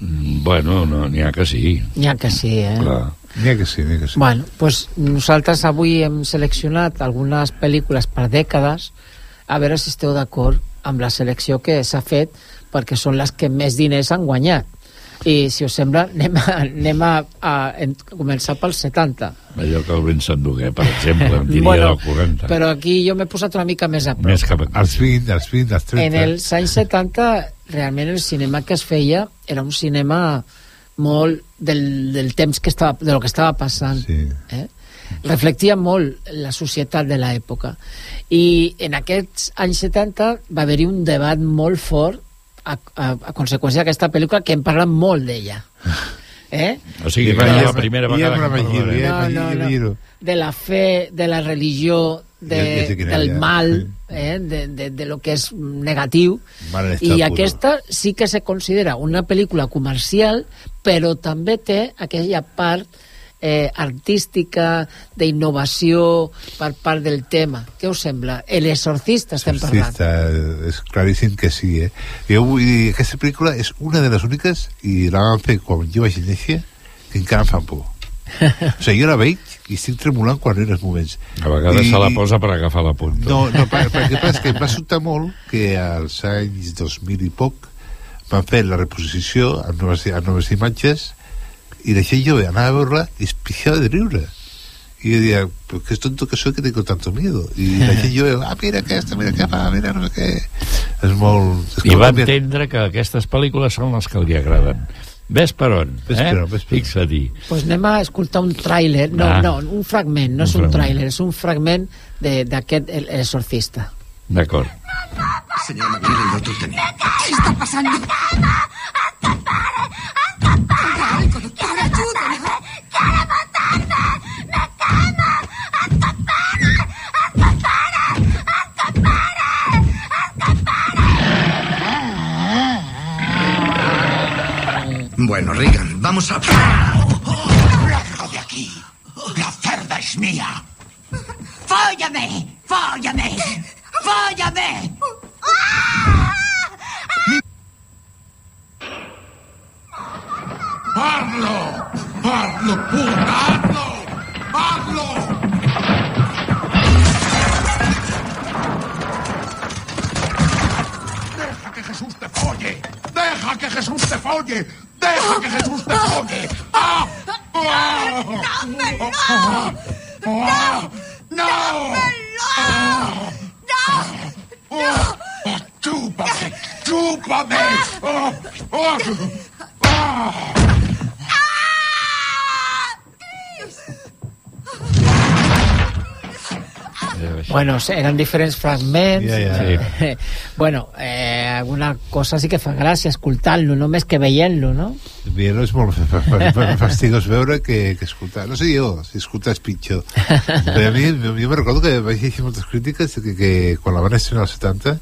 Speaker 11: Mm, Bueno, no, n'hi ha que sí.
Speaker 13: N'hi ha que sí, eh?
Speaker 11: Clar.
Speaker 12: N'hi ha que sí, n'hi ha que sí.
Speaker 13: Bueno, pues nosaltres avui hem seleccionat algunes pel·lícules per dècades a veure si esteu d'acord amb la selecció que s'ha fet perquè són les que més diners han guanyat i si us sembla anem a, anem a, a, a començar pels 70
Speaker 11: Allò que el Vincent Duguer, per exemple, em diria
Speaker 13: Bueno,
Speaker 11: del 40.
Speaker 13: però aquí jo m'he posat una mica més a prop
Speaker 11: Més cap
Speaker 12: als 20, als 20, als 30.
Speaker 13: en els anys 70 realment el cinema que es feia era un cinema molt del, del temps que estava, de lo que estava passant
Speaker 12: Sí.
Speaker 13: eh? reflectia molt la societat de l'època i en aquests anys 70 va haver-hi un debat molt fort a, a, a conseqüència d'aquesta pel·lícula que hem parlat molt d'ella Eh?
Speaker 11: O sigui, que era la primera vegada que parlarem.
Speaker 13: No, no, no. De la fe, de la religió, de, del mal, eh? de, de, de lo que és negatiu. I aquesta sí que se considera una pel·lícula comercial, però també té aquella part eh, artística, d'innovació per part del tema. Què us sembla? El exorcista estem
Speaker 12: Sí,
Speaker 13: parlant.
Speaker 12: està, és claríssim que sí, eh? Jo vull dir, aquesta pel·lícula és una de les úniques, i la van fer quan jo vaig néixer, que encara em fan por. o sigui, jo la veig i estic tremolant quan en els moments.
Speaker 11: A vegades
Speaker 12: I-
Speaker 11: se la posa per agafar la punta.
Speaker 12: No, no, per, perquè passa que em va sobtar molt que als anys 2000 i poc van fer la reposició amb noves, amb noves imatges i la gent jove anava a veure-la i es pixava de riure. Y yo decía, pues qué tonto que soy que tengo tanto miedo. Y la gent jove, ah, mira aquesta, mira què fa, mira no sé què. És molt... És
Speaker 11: I
Speaker 12: que
Speaker 11: va
Speaker 12: canvia-
Speaker 11: entendre que aquestes pel·lícules són les que li agraden. Ves per on,
Speaker 12: Ves
Speaker 11: eh?
Speaker 12: per on, ves per on.
Speaker 11: Fixa-t'hi.
Speaker 13: pues anem a escoltar un tràiler, no,
Speaker 11: Ah.
Speaker 13: no, un fragment, no
Speaker 11: Un
Speaker 13: és un tràiler, és un fragment de- d'aquest El el Exorcista.
Speaker 11: D'acord.
Speaker 16: Señor McKinley, doctor Tenny.
Speaker 21: ¿Qué está pasando? Algo,
Speaker 16: Bueno, Regan, vamos a...
Speaker 21: ¡Largo de aquí! ¡La cerda es mía! ¡Fóllame! ¡Fóllame! ¡Fóllame!
Speaker 22: ¡Hazlo! ¡Hazlo, puta! ¡Hazlo! ¡Deja que Jesús te folle! ¡Deja que Jesús te folle! ¡Ah! ¡Ah! ¡Ah! ¡Ah! ¡No! ¡Ah! ¡Ah! ¡Chúpame! ¡Chúpame! ¡Ah! ¡Ah! ¡Ah!
Speaker 13: Bueno, sí, eren diferents fragments.
Speaker 12: Ja, ja.
Speaker 13: Sí. bueno, eh, alguna cosa sí que fa gràcia escoltant-lo, només que veient-lo, no?
Speaker 12: Veure és molt fa- fa- fa- fastigós veure que, que escoltar. No sé jo, si escoltar és pitjor. Però a mi, jo me recordo que vaig llegir moltes crítiques que, que quan la van estrenar als 70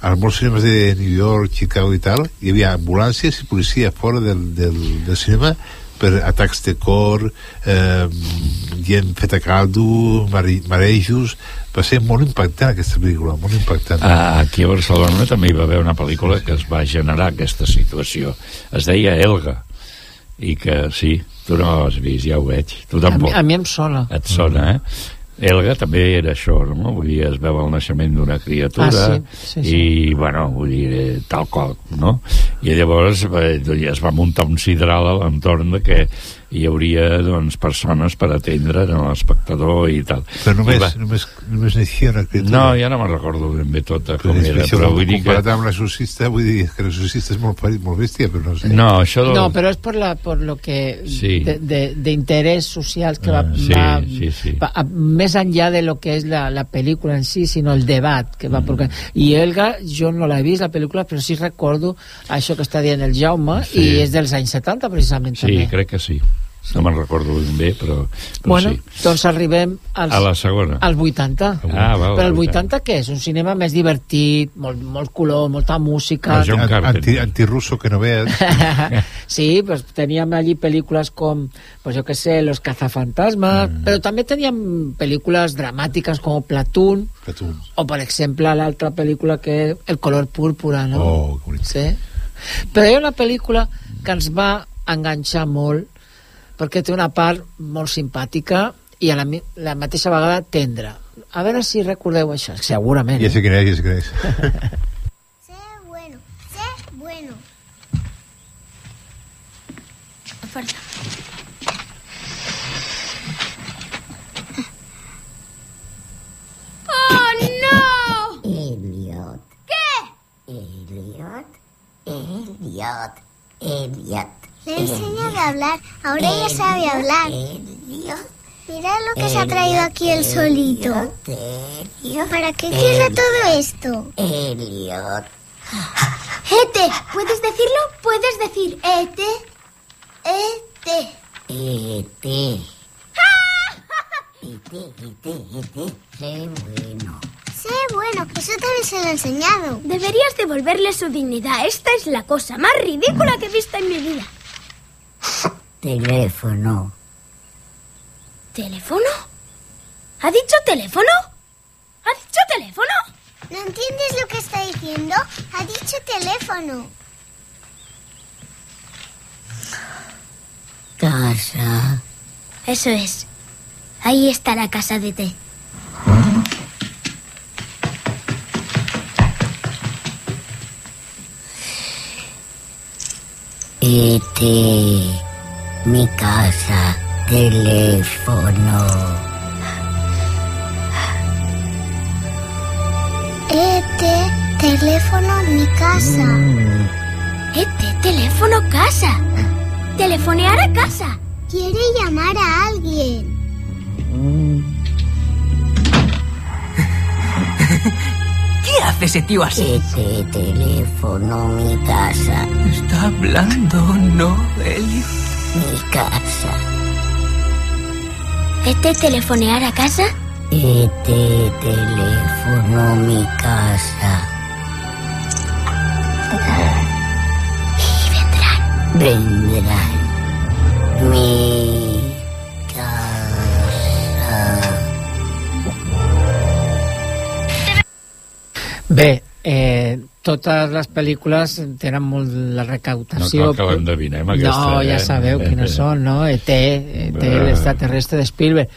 Speaker 12: als molts cinemes de New York, Chicago i tal, hi havia ambulàncies i policia fora del, del, del cinema per atacs de cor, eh, gent feta caldo, mare- marejos... Va ser molt impactant aquesta pel·lícula, molt impactant.
Speaker 11: Ah, aquí a Barcelona també hi va haver una pel·lícula que es va generar aquesta situació. Es deia Elga. I que sí, tu no l'has vist, ja ho veig. Tu
Speaker 13: A mi,
Speaker 11: tampoc.
Speaker 13: a mi em sona.
Speaker 11: Et sona, eh? Elga també era això, no? Vull dir, es veu el naixement d'una criatura
Speaker 13: Ah, sí, sí, sí.
Speaker 11: i, bueno, vull dir, eh, tal qual, no? I llavors eh, es va muntar un sidral a l'entorn de que hi hauria, doncs, persones per atendre l'espectador i tal.
Speaker 12: Però només,
Speaker 11: I va-
Speaker 12: només, només naixia una criatura.
Speaker 11: No, ja no me'n recordo ben bé tota
Speaker 12: Però,
Speaker 11: com era, però vull dir que...
Speaker 12: comparat amb l'exorcista, vull dir que l'exorcista és molt, molt bèstia, però no sé.
Speaker 11: No, això... del-
Speaker 13: No, però és per, la, per lo que
Speaker 11: Sí.
Speaker 13: de- de- d'interès social que va,
Speaker 11: Ah, sí,
Speaker 13: va,
Speaker 11: sí, sí.
Speaker 13: va a- més enllà de lo que és la, la pel·lícula en si, sinó el debat que va mm. i Elga, jo no l'he vist la pel·lícula, però sí recordo això que està dient el Jaume
Speaker 11: Sí.
Speaker 13: i és dels anys 70 precisament
Speaker 11: Sí,
Speaker 13: també.
Speaker 11: crec que sí. No me'n recordo ben bé, però, però
Speaker 13: bueno,
Speaker 11: sí.
Speaker 13: doncs arribem als,
Speaker 11: A la segona.
Speaker 13: als 80
Speaker 11: Ah, val,
Speaker 13: però el
Speaker 11: al
Speaker 13: 80 què és? Un cinema més divertit molt, molt color, molta música
Speaker 12: Anti, antirrusso que no veas.
Speaker 13: sí, pues teníem allí pel·lícules com, pues jo que sé, Los cazafantasmas, mm. però també teníem pel·lícules dramàtiques com Platoon,
Speaker 12: Platoon.
Speaker 13: o per exemple l'altra pel·lícula que és El color púrpura, no?
Speaker 12: Oh.
Speaker 13: Sí. Però hi ha una pel·lícula que ens va enganxar molt perquè té una part molt simpàtica i a la, la mateixa vegada tendra. A veure si recordeu això, segurament.
Speaker 12: Ja sé quin és, ja sé quin és.
Speaker 23: bueno, sé bueno. Fuerza. ¡Oh, no!
Speaker 24: Elliot,
Speaker 23: ¿Qué?
Speaker 24: Elliot, Elliot, Elliot.
Speaker 23: Le he enseñado a hablar, ahora ya sabe hablar. Mira lo que se ha traído aquí el solito. ¿Para qué querrá todo esto?
Speaker 24: Elliot.
Speaker 23: Ete, ¿puedes decirlo? ¿Puedes decir Ete? E-T.
Speaker 24: E.T. E.T., E.T., E.T. Sé bueno.
Speaker 23: Sé bueno, eso también se lo he enseñado.
Speaker 25: Deberías devolverle su dignidad. Esta es la cosa más ridícula que he visto en mi vida.
Speaker 24: Teléfono.
Speaker 25: ¿Teléfono? ¿Ha dicho teléfono? ¿Ha dicho teléfono?
Speaker 23: ¿No entiendes lo que está diciendo? Ha dicho teléfono.
Speaker 24: Casa.
Speaker 25: Eso es. Ahí está la casa de té.
Speaker 24: E.T. Mi casa. Teléfono.
Speaker 23: E-T, teléfono, mi casa.
Speaker 25: Este teléfono casa. Telefonear a casa.
Speaker 23: Quiere llamar a alguien.
Speaker 24: ¿Qué hace ese tío así? E.T. Teléfono. Mi casa.
Speaker 26: Está hablando, ¿no, Eli?
Speaker 24: Mi casa.
Speaker 25: ¿Este telefonear a casa?
Speaker 24: E.T. Teléfono. Mi casa.
Speaker 25: Y vendrán.
Speaker 24: Vendrán. Mi
Speaker 13: eh, totes les pel·lícules tenen molt la recaudació.
Speaker 11: No cal que l'endevinem, aquesta,
Speaker 13: No, ja
Speaker 11: eh?
Speaker 13: sabeu
Speaker 11: Eh,
Speaker 13: quines són, no? ET, ET,
Speaker 11: Eh.
Speaker 13: l'extraterrestre de Spielberg.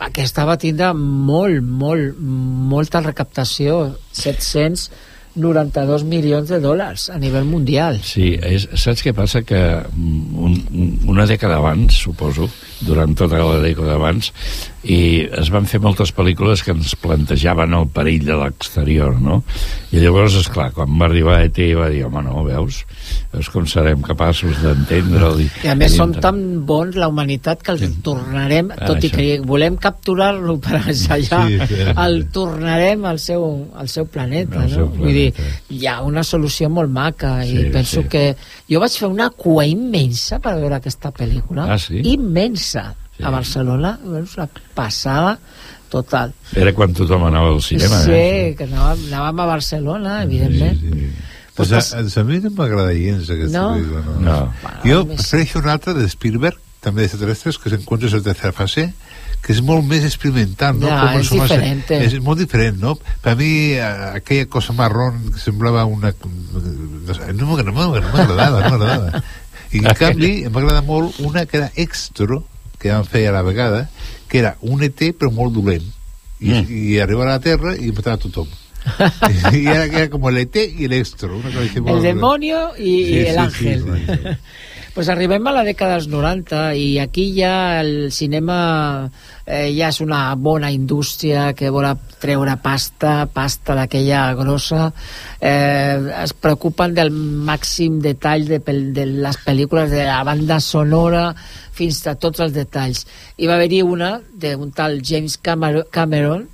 Speaker 13: Aquesta va tindre molt, molt, molta recaptació, 792 milions de dòlars a nivell mundial.
Speaker 11: Sí, és, saps què passa? Que mm, un- una dècada abans, suposo, durant tota la dècada abans, i es van fer moltes pel·lícules que ens plantejaven el perill de l'exterior, no? I llavors, és clar, quan va arribar ET va dir, home, no, veus? Veus com serem capaços d'entendre'l? I,
Speaker 13: I a més
Speaker 11: i
Speaker 13: som tan bons la humanitat que el tornarem,
Speaker 11: Ah,
Speaker 13: tot i
Speaker 11: això.
Speaker 13: que volem capturar-lo per assajar,
Speaker 11: Sí, sí.
Speaker 13: el tornarem al seu, al seu planeta,
Speaker 11: Al
Speaker 13: no?
Speaker 11: seu
Speaker 13: Vull dir,
Speaker 11: planeta.
Speaker 13: hi ha una solució molt maca i
Speaker 11: Sí,
Speaker 13: penso
Speaker 11: sí.
Speaker 13: que... Jo vaig fer una cua immensa per veure aquesta pel·lícula.
Speaker 11: Ah, sí?
Speaker 13: Immensa. A Barcelona, és una passada total.
Speaker 11: Era quan tothom anava al cinema,
Speaker 13: sí,
Speaker 11: eh?
Speaker 13: que anàvem, anàvem a Barcelona, evidentment.
Speaker 12: Pues a, a mi no m'agrada gens aquesta
Speaker 13: No?
Speaker 12: pel·lícula. No.
Speaker 11: no.
Speaker 12: Jo prefereixo una altra de Spielberg, també d'extraterrestres, que s'encontra en la tercera fase, que és molt més experimental, no?
Speaker 13: Ja,
Speaker 12: Com
Speaker 13: és diferente.
Speaker 12: És molt diferent, no? Per a mi, eh, aquella cosa marrón que semblava una... No, sé, no m'agrada- no m'agradava, no m'agradava. I en canvi, em va agradar molt una que era extra, que van fer a la vegada, que era un ET però molt dolent. I, mm. i arribava a la Terra i matava a tothom. I era, era com l'ET i així
Speaker 13: El demonio i,
Speaker 12: Sí,
Speaker 13: i
Speaker 12: sí,
Speaker 13: el ángel.
Speaker 12: sí, sí,
Speaker 13: pues arribem a la dècada dels 90 i aquí ja el cinema eh, ja és una bona indústria que vol treure pasta, pasta d'aquella grossa. Eh, es preocupen del màxim detall de, de les pel·lícules, de la banda sonora, fins a tots els detalls. I va haver-hi una d'un tal James Cameron, Cameron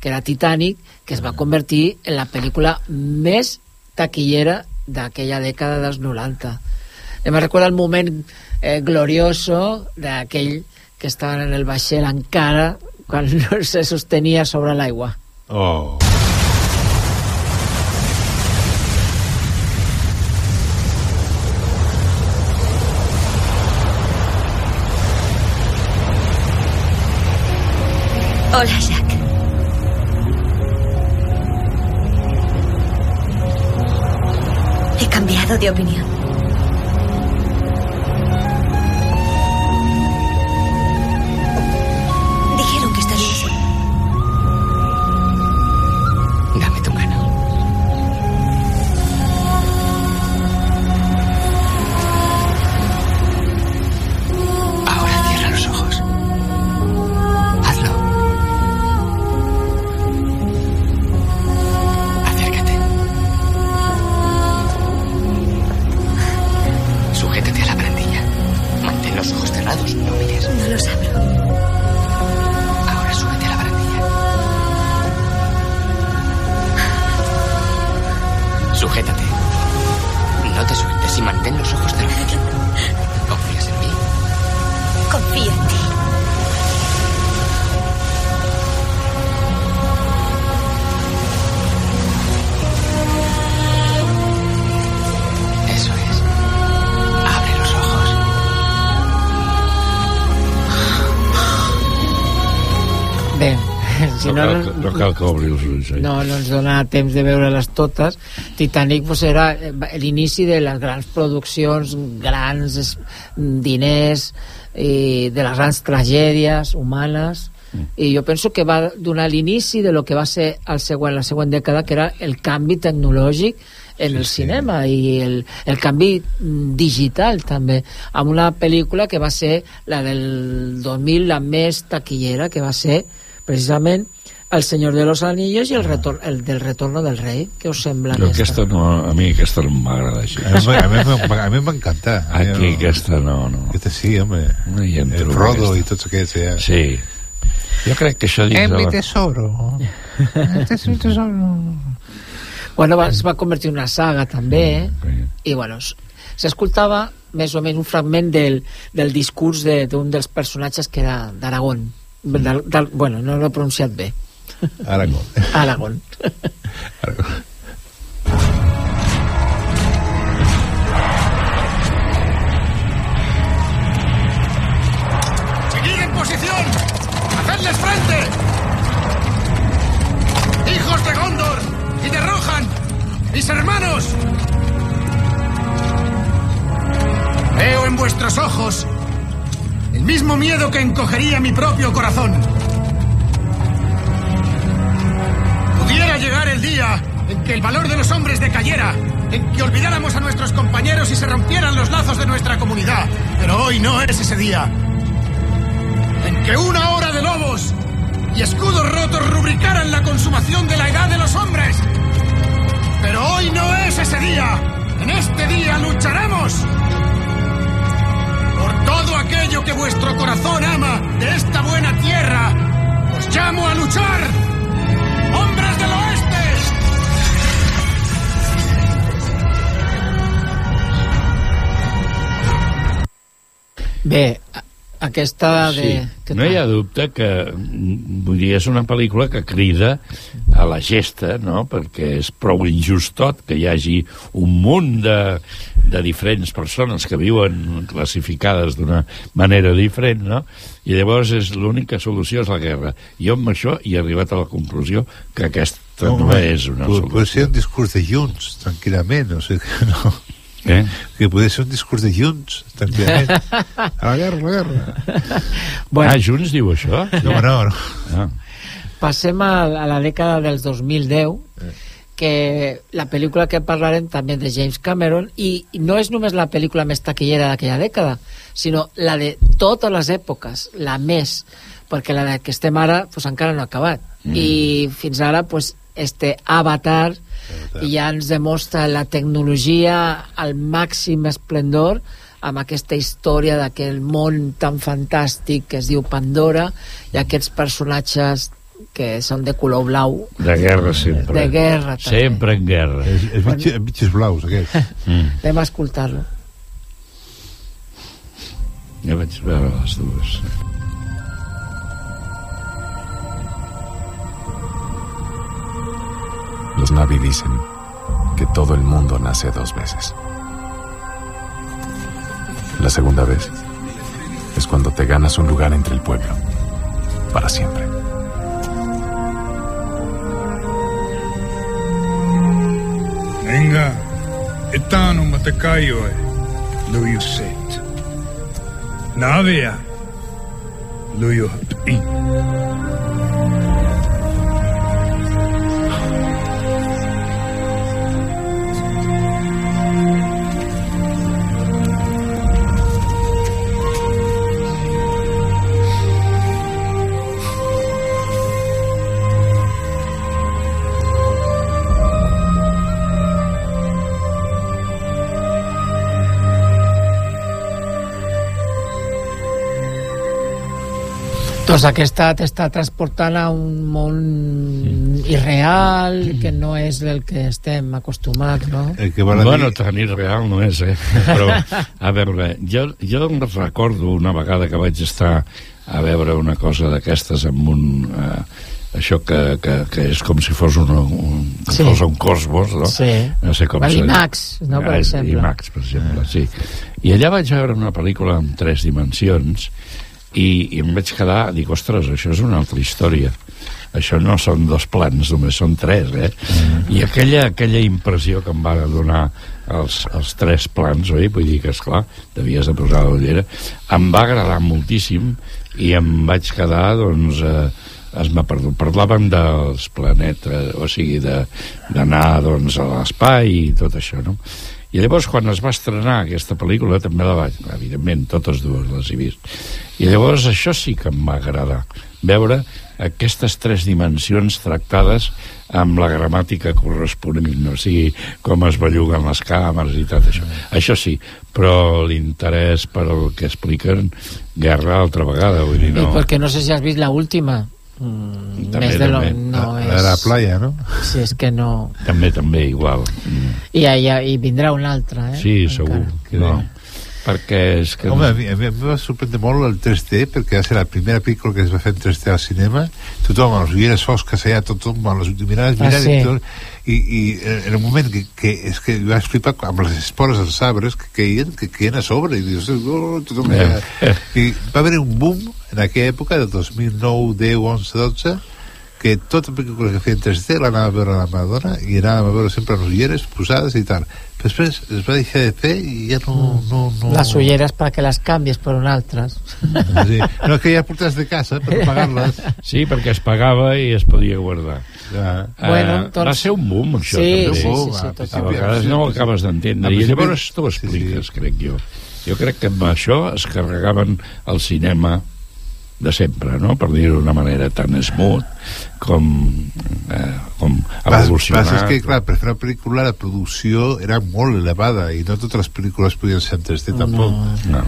Speaker 13: que era Titanic, que es va convertir en la pel·lícula més taquillera d'aquella dècada dels 90. Em recorda el moment eh, glorioso d'aquell que estaven en el vaixell encara quan no se sostenia sobre l'aigua.
Speaker 12: Oh.
Speaker 25: Hola, Jack. He cambiado de opinión.
Speaker 11: Cal, que obri els ulls. Eh?
Speaker 13: no, no ens dona temps de veure-les totes Titanic pues, era eh, l'inici de les grans produccions grans diners i de les grans tragèdies humanes i jo penso que va donar l'inici de lo que va ser el següent, la següent dècada que era el canvi tecnològic en el cinema i el, el canvi mm, digital també amb una pel·lícula que va ser la del 2000 la més taquillera que va ser precisament El Senyor de los Anillos i el, retor el del Retorno del Rei què us sembla
Speaker 11: Però
Speaker 13: aquesta?
Speaker 11: aquesta no, a mi aquesta no m'agrada així.
Speaker 12: A mi, a mi, a mi em va encantar.
Speaker 11: Aquí aquesta no, no.
Speaker 12: Aquesta sí, home.
Speaker 11: No hi entro,
Speaker 12: el Frodo
Speaker 11: aquesta.
Speaker 12: i tots aquests, ja.
Speaker 11: Sí. Jo crec que això dins
Speaker 12: En mi tesoro. Este es mi tesoro.
Speaker 13: Bueno, va, es va convertir en una saga també eh? i bueno, s'escoltava més o menys un fragment del, del discurs de- d'un de, dels personatges que era d'Aragón del, del, bueno, no l'he pronunciat bé
Speaker 12: Aragón.
Speaker 13: Aragón
Speaker 22: ¡Seguid en posición! ¡Hacedles frente! ¡Hijos de Gondor y de Rohan! ¡Mis hermanos! Veo en vuestros ojos el mismo miedo que encogería mi propio corazón. Pudiera llegar el día en que el valor de los hombres decayera, en que olvidáramos a nuestros compañeros y se rompieran los lazos de nuestra comunidad. Pero hoy no es ese día. En que una hora de lobos y escudos rotos rubricaran la consumación de la edad de los hombres. Pero hoy no es ese día. En este día lucharemos por todo aquello que vuestro corazón ama de esta buena tierra. Os llamo a luchar.
Speaker 13: Bé, aquesta de...
Speaker 11: Sí. No hi ha dubte que mm, vull dir, és una pel·lícula que crida a la gesta, no? perquè és prou injust tot que hi hagi un munt de, de diferents persones que viuen classificades d'una manera diferent, no? i llavors és l'única solució és la guerra. Jo amb això he arribat a la conclusió que aquesta no, no és una solució.
Speaker 12: pot ser un discurs de Junts, tranquil·lament, o sigui que no...
Speaker 11: Eh?
Speaker 12: Que pot ser un discurs de Junts, tranquil·lament. A la guerra, a la guerra.
Speaker 13: Bueno.
Speaker 11: Ah, Junts diu això?
Speaker 12: No, no, no.
Speaker 11: Ah.
Speaker 13: Passem a, a la dècada dels 2010 que la pel·lícula que parlarem també de James Cameron i no és només la pel·lícula més taquillera d'aquella dècada sinó la de totes les èpoques la més, perquè la que estem ara pues, encara no ha acabat
Speaker 11: Mm.
Speaker 13: i fins ara pues, este Avatar ja ens demostra la tecnologia al màxim esplendor amb aquesta història d'aquell món tan fantàstic que es diu Pandora i aquests personatges que són de color blau
Speaker 11: De guerra sempre.
Speaker 13: De guerra, també.
Speaker 11: Sempre en guerra.
Speaker 12: És, és bitxes, bitxes blaus, aquests.
Speaker 11: Mm.
Speaker 13: anem a escoltar-lo
Speaker 11: Ja vaig veure les dues.
Speaker 27: Los Navi dicen que todo el mundo nace dos veces. La segunda vez es cuando te ganas un lugar entre el pueblo, para siempre.
Speaker 15: Enga, etano matakayo e luyu set. Navia, luyu
Speaker 13: doncs aquesta t'està transportant a un món irreal que no és el que estem acostumats no?
Speaker 12: El que
Speaker 11: Bueno,
Speaker 12: dir...
Speaker 11: tan irreal no és, eh? Però, a veure, jo, jo em recordo una vegada que vaig estar a veure una cosa d'aquestes amb un... Eh, això que, que, que és com si fos un, un,
Speaker 13: Sí.
Speaker 11: fos un cosmos, no?
Speaker 13: Sí.
Speaker 11: No sé com.
Speaker 13: IMAX, no, per
Speaker 11: Ah,
Speaker 13: exemple.
Speaker 11: IMAX, per exemple, sí. I allà vaig veure una pel·lícula en tres dimensions i, i em vaig quedar, dic, ostres, això és una altra història això no són dos plans, només són tres, eh? Mm. I aquella, aquella impressió que em va donar els, els tres plans, oi? Vull dir que, esclar, devies de posar la ullera. Em va agradar moltíssim i em vaig quedar, doncs, eh, es m'ha perdut. Parlàvem dels planetes, o sigui, d'anar, doncs, a l'espai i tot això, no? I llavors, quan es va estrenar aquesta pel·lícula, també la vaig... Evidentment, totes dues les he vist. I llavors això sí que em va agradar. Veure aquestes tres dimensions tractades amb la gramàtica corresponent, o sigui, com es belluguen les càmeres i tot això. Això sí, però l'interès per el que expliquen, guerra altra vegada, vull dir, no...
Speaker 13: I perquè no sé si has vist la última. Mm,
Speaker 11: També,
Speaker 13: més de lo, no
Speaker 12: A-
Speaker 13: és...
Speaker 12: a la playa, no?
Speaker 13: Sí, és que no...
Speaker 11: També, també, igual. Mm.
Speaker 13: I, i, i vindrà una altra, eh?
Speaker 11: Sí, segur.
Speaker 12: Que
Speaker 11: No.
Speaker 12: bé.
Speaker 11: Perquè és que...
Speaker 12: Home, a mi, a mi em va sorprendre molt el 3D perquè va ser la primera pel·lícula que es va fer en 3D al cinema tothom amb les ulleres fosques allà tothom amb les mirades
Speaker 13: Ah,
Speaker 12: mirant
Speaker 13: sí.
Speaker 12: i, tot, i, i en el moment que, que és que vas flipar amb les espores dels arbres que caien, que caien a sobre i dius, oh, tothom
Speaker 11: Eh.
Speaker 12: allà. i va haver un boom en aquella època de 2009, 10, 11, 12 que tota pel·lícula que feien 3D l'anava a veure a la Madonna i anàvem a veure sempre les ulleres posades i tal després es va deixar de fer i ja no, no, no...
Speaker 13: Las ulleras para que las cambies por un altres.
Speaker 12: Sí. No, que ja portes de casa per pagar-les.
Speaker 11: Sí, perquè es pagava i es podia guardar.
Speaker 12: Ja.
Speaker 13: Bueno,
Speaker 11: Eh,
Speaker 13: doncs-
Speaker 11: Va ser un boom, això,
Speaker 13: Sí,
Speaker 11: també.
Speaker 13: sí, sí, sí,
Speaker 12: a
Speaker 13: tot
Speaker 11: A vegades no ho acabes d'entendre. I llavors tu ho expliques, crec jo. Jo crec que amb això es carregaven el cinema de sempre, no? per dir-ho d'una manera tan smooth com, eh, com
Speaker 12: Pas,
Speaker 11: evolucionat.
Speaker 12: passa és que, clar, per fer una pel·lícula la producció era molt elevada i no totes les pel·lícules podien ser en 3D tampoc.
Speaker 11: No.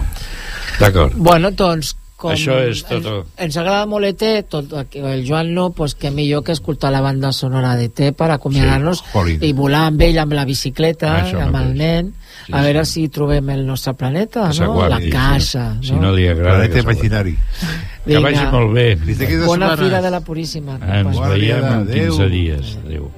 Speaker 11: D'acord.
Speaker 13: Bueno, doncs, com
Speaker 11: Això és tot el-
Speaker 13: ens, ens agrada molt ET, tot, el Joan no, pues que millor que escoltar la banda sonora d'ET per acomiadar-nos
Speaker 12: Sí, jolín.
Speaker 13: i volar amb ell amb la bicicleta,
Speaker 11: Això
Speaker 13: amb el
Speaker 11: mateix.
Speaker 13: nen,
Speaker 11: Sí,
Speaker 13: a
Speaker 11: sí.
Speaker 13: veure si trobem el nostre planeta, no? la casa.
Speaker 11: Si no li agrada...
Speaker 12: Planeta imaginari.
Speaker 11: Que vagi molt bé.
Speaker 13: Bona
Speaker 12: setmanes.
Speaker 13: fira de la Puríssima.
Speaker 11: Ens
Speaker 12: Bona
Speaker 11: veiem en 15
Speaker 12: adéu.
Speaker 11: dies. Adéu.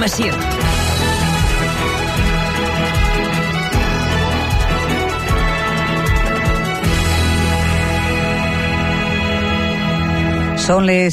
Speaker 1: Informació.
Speaker 21: Són les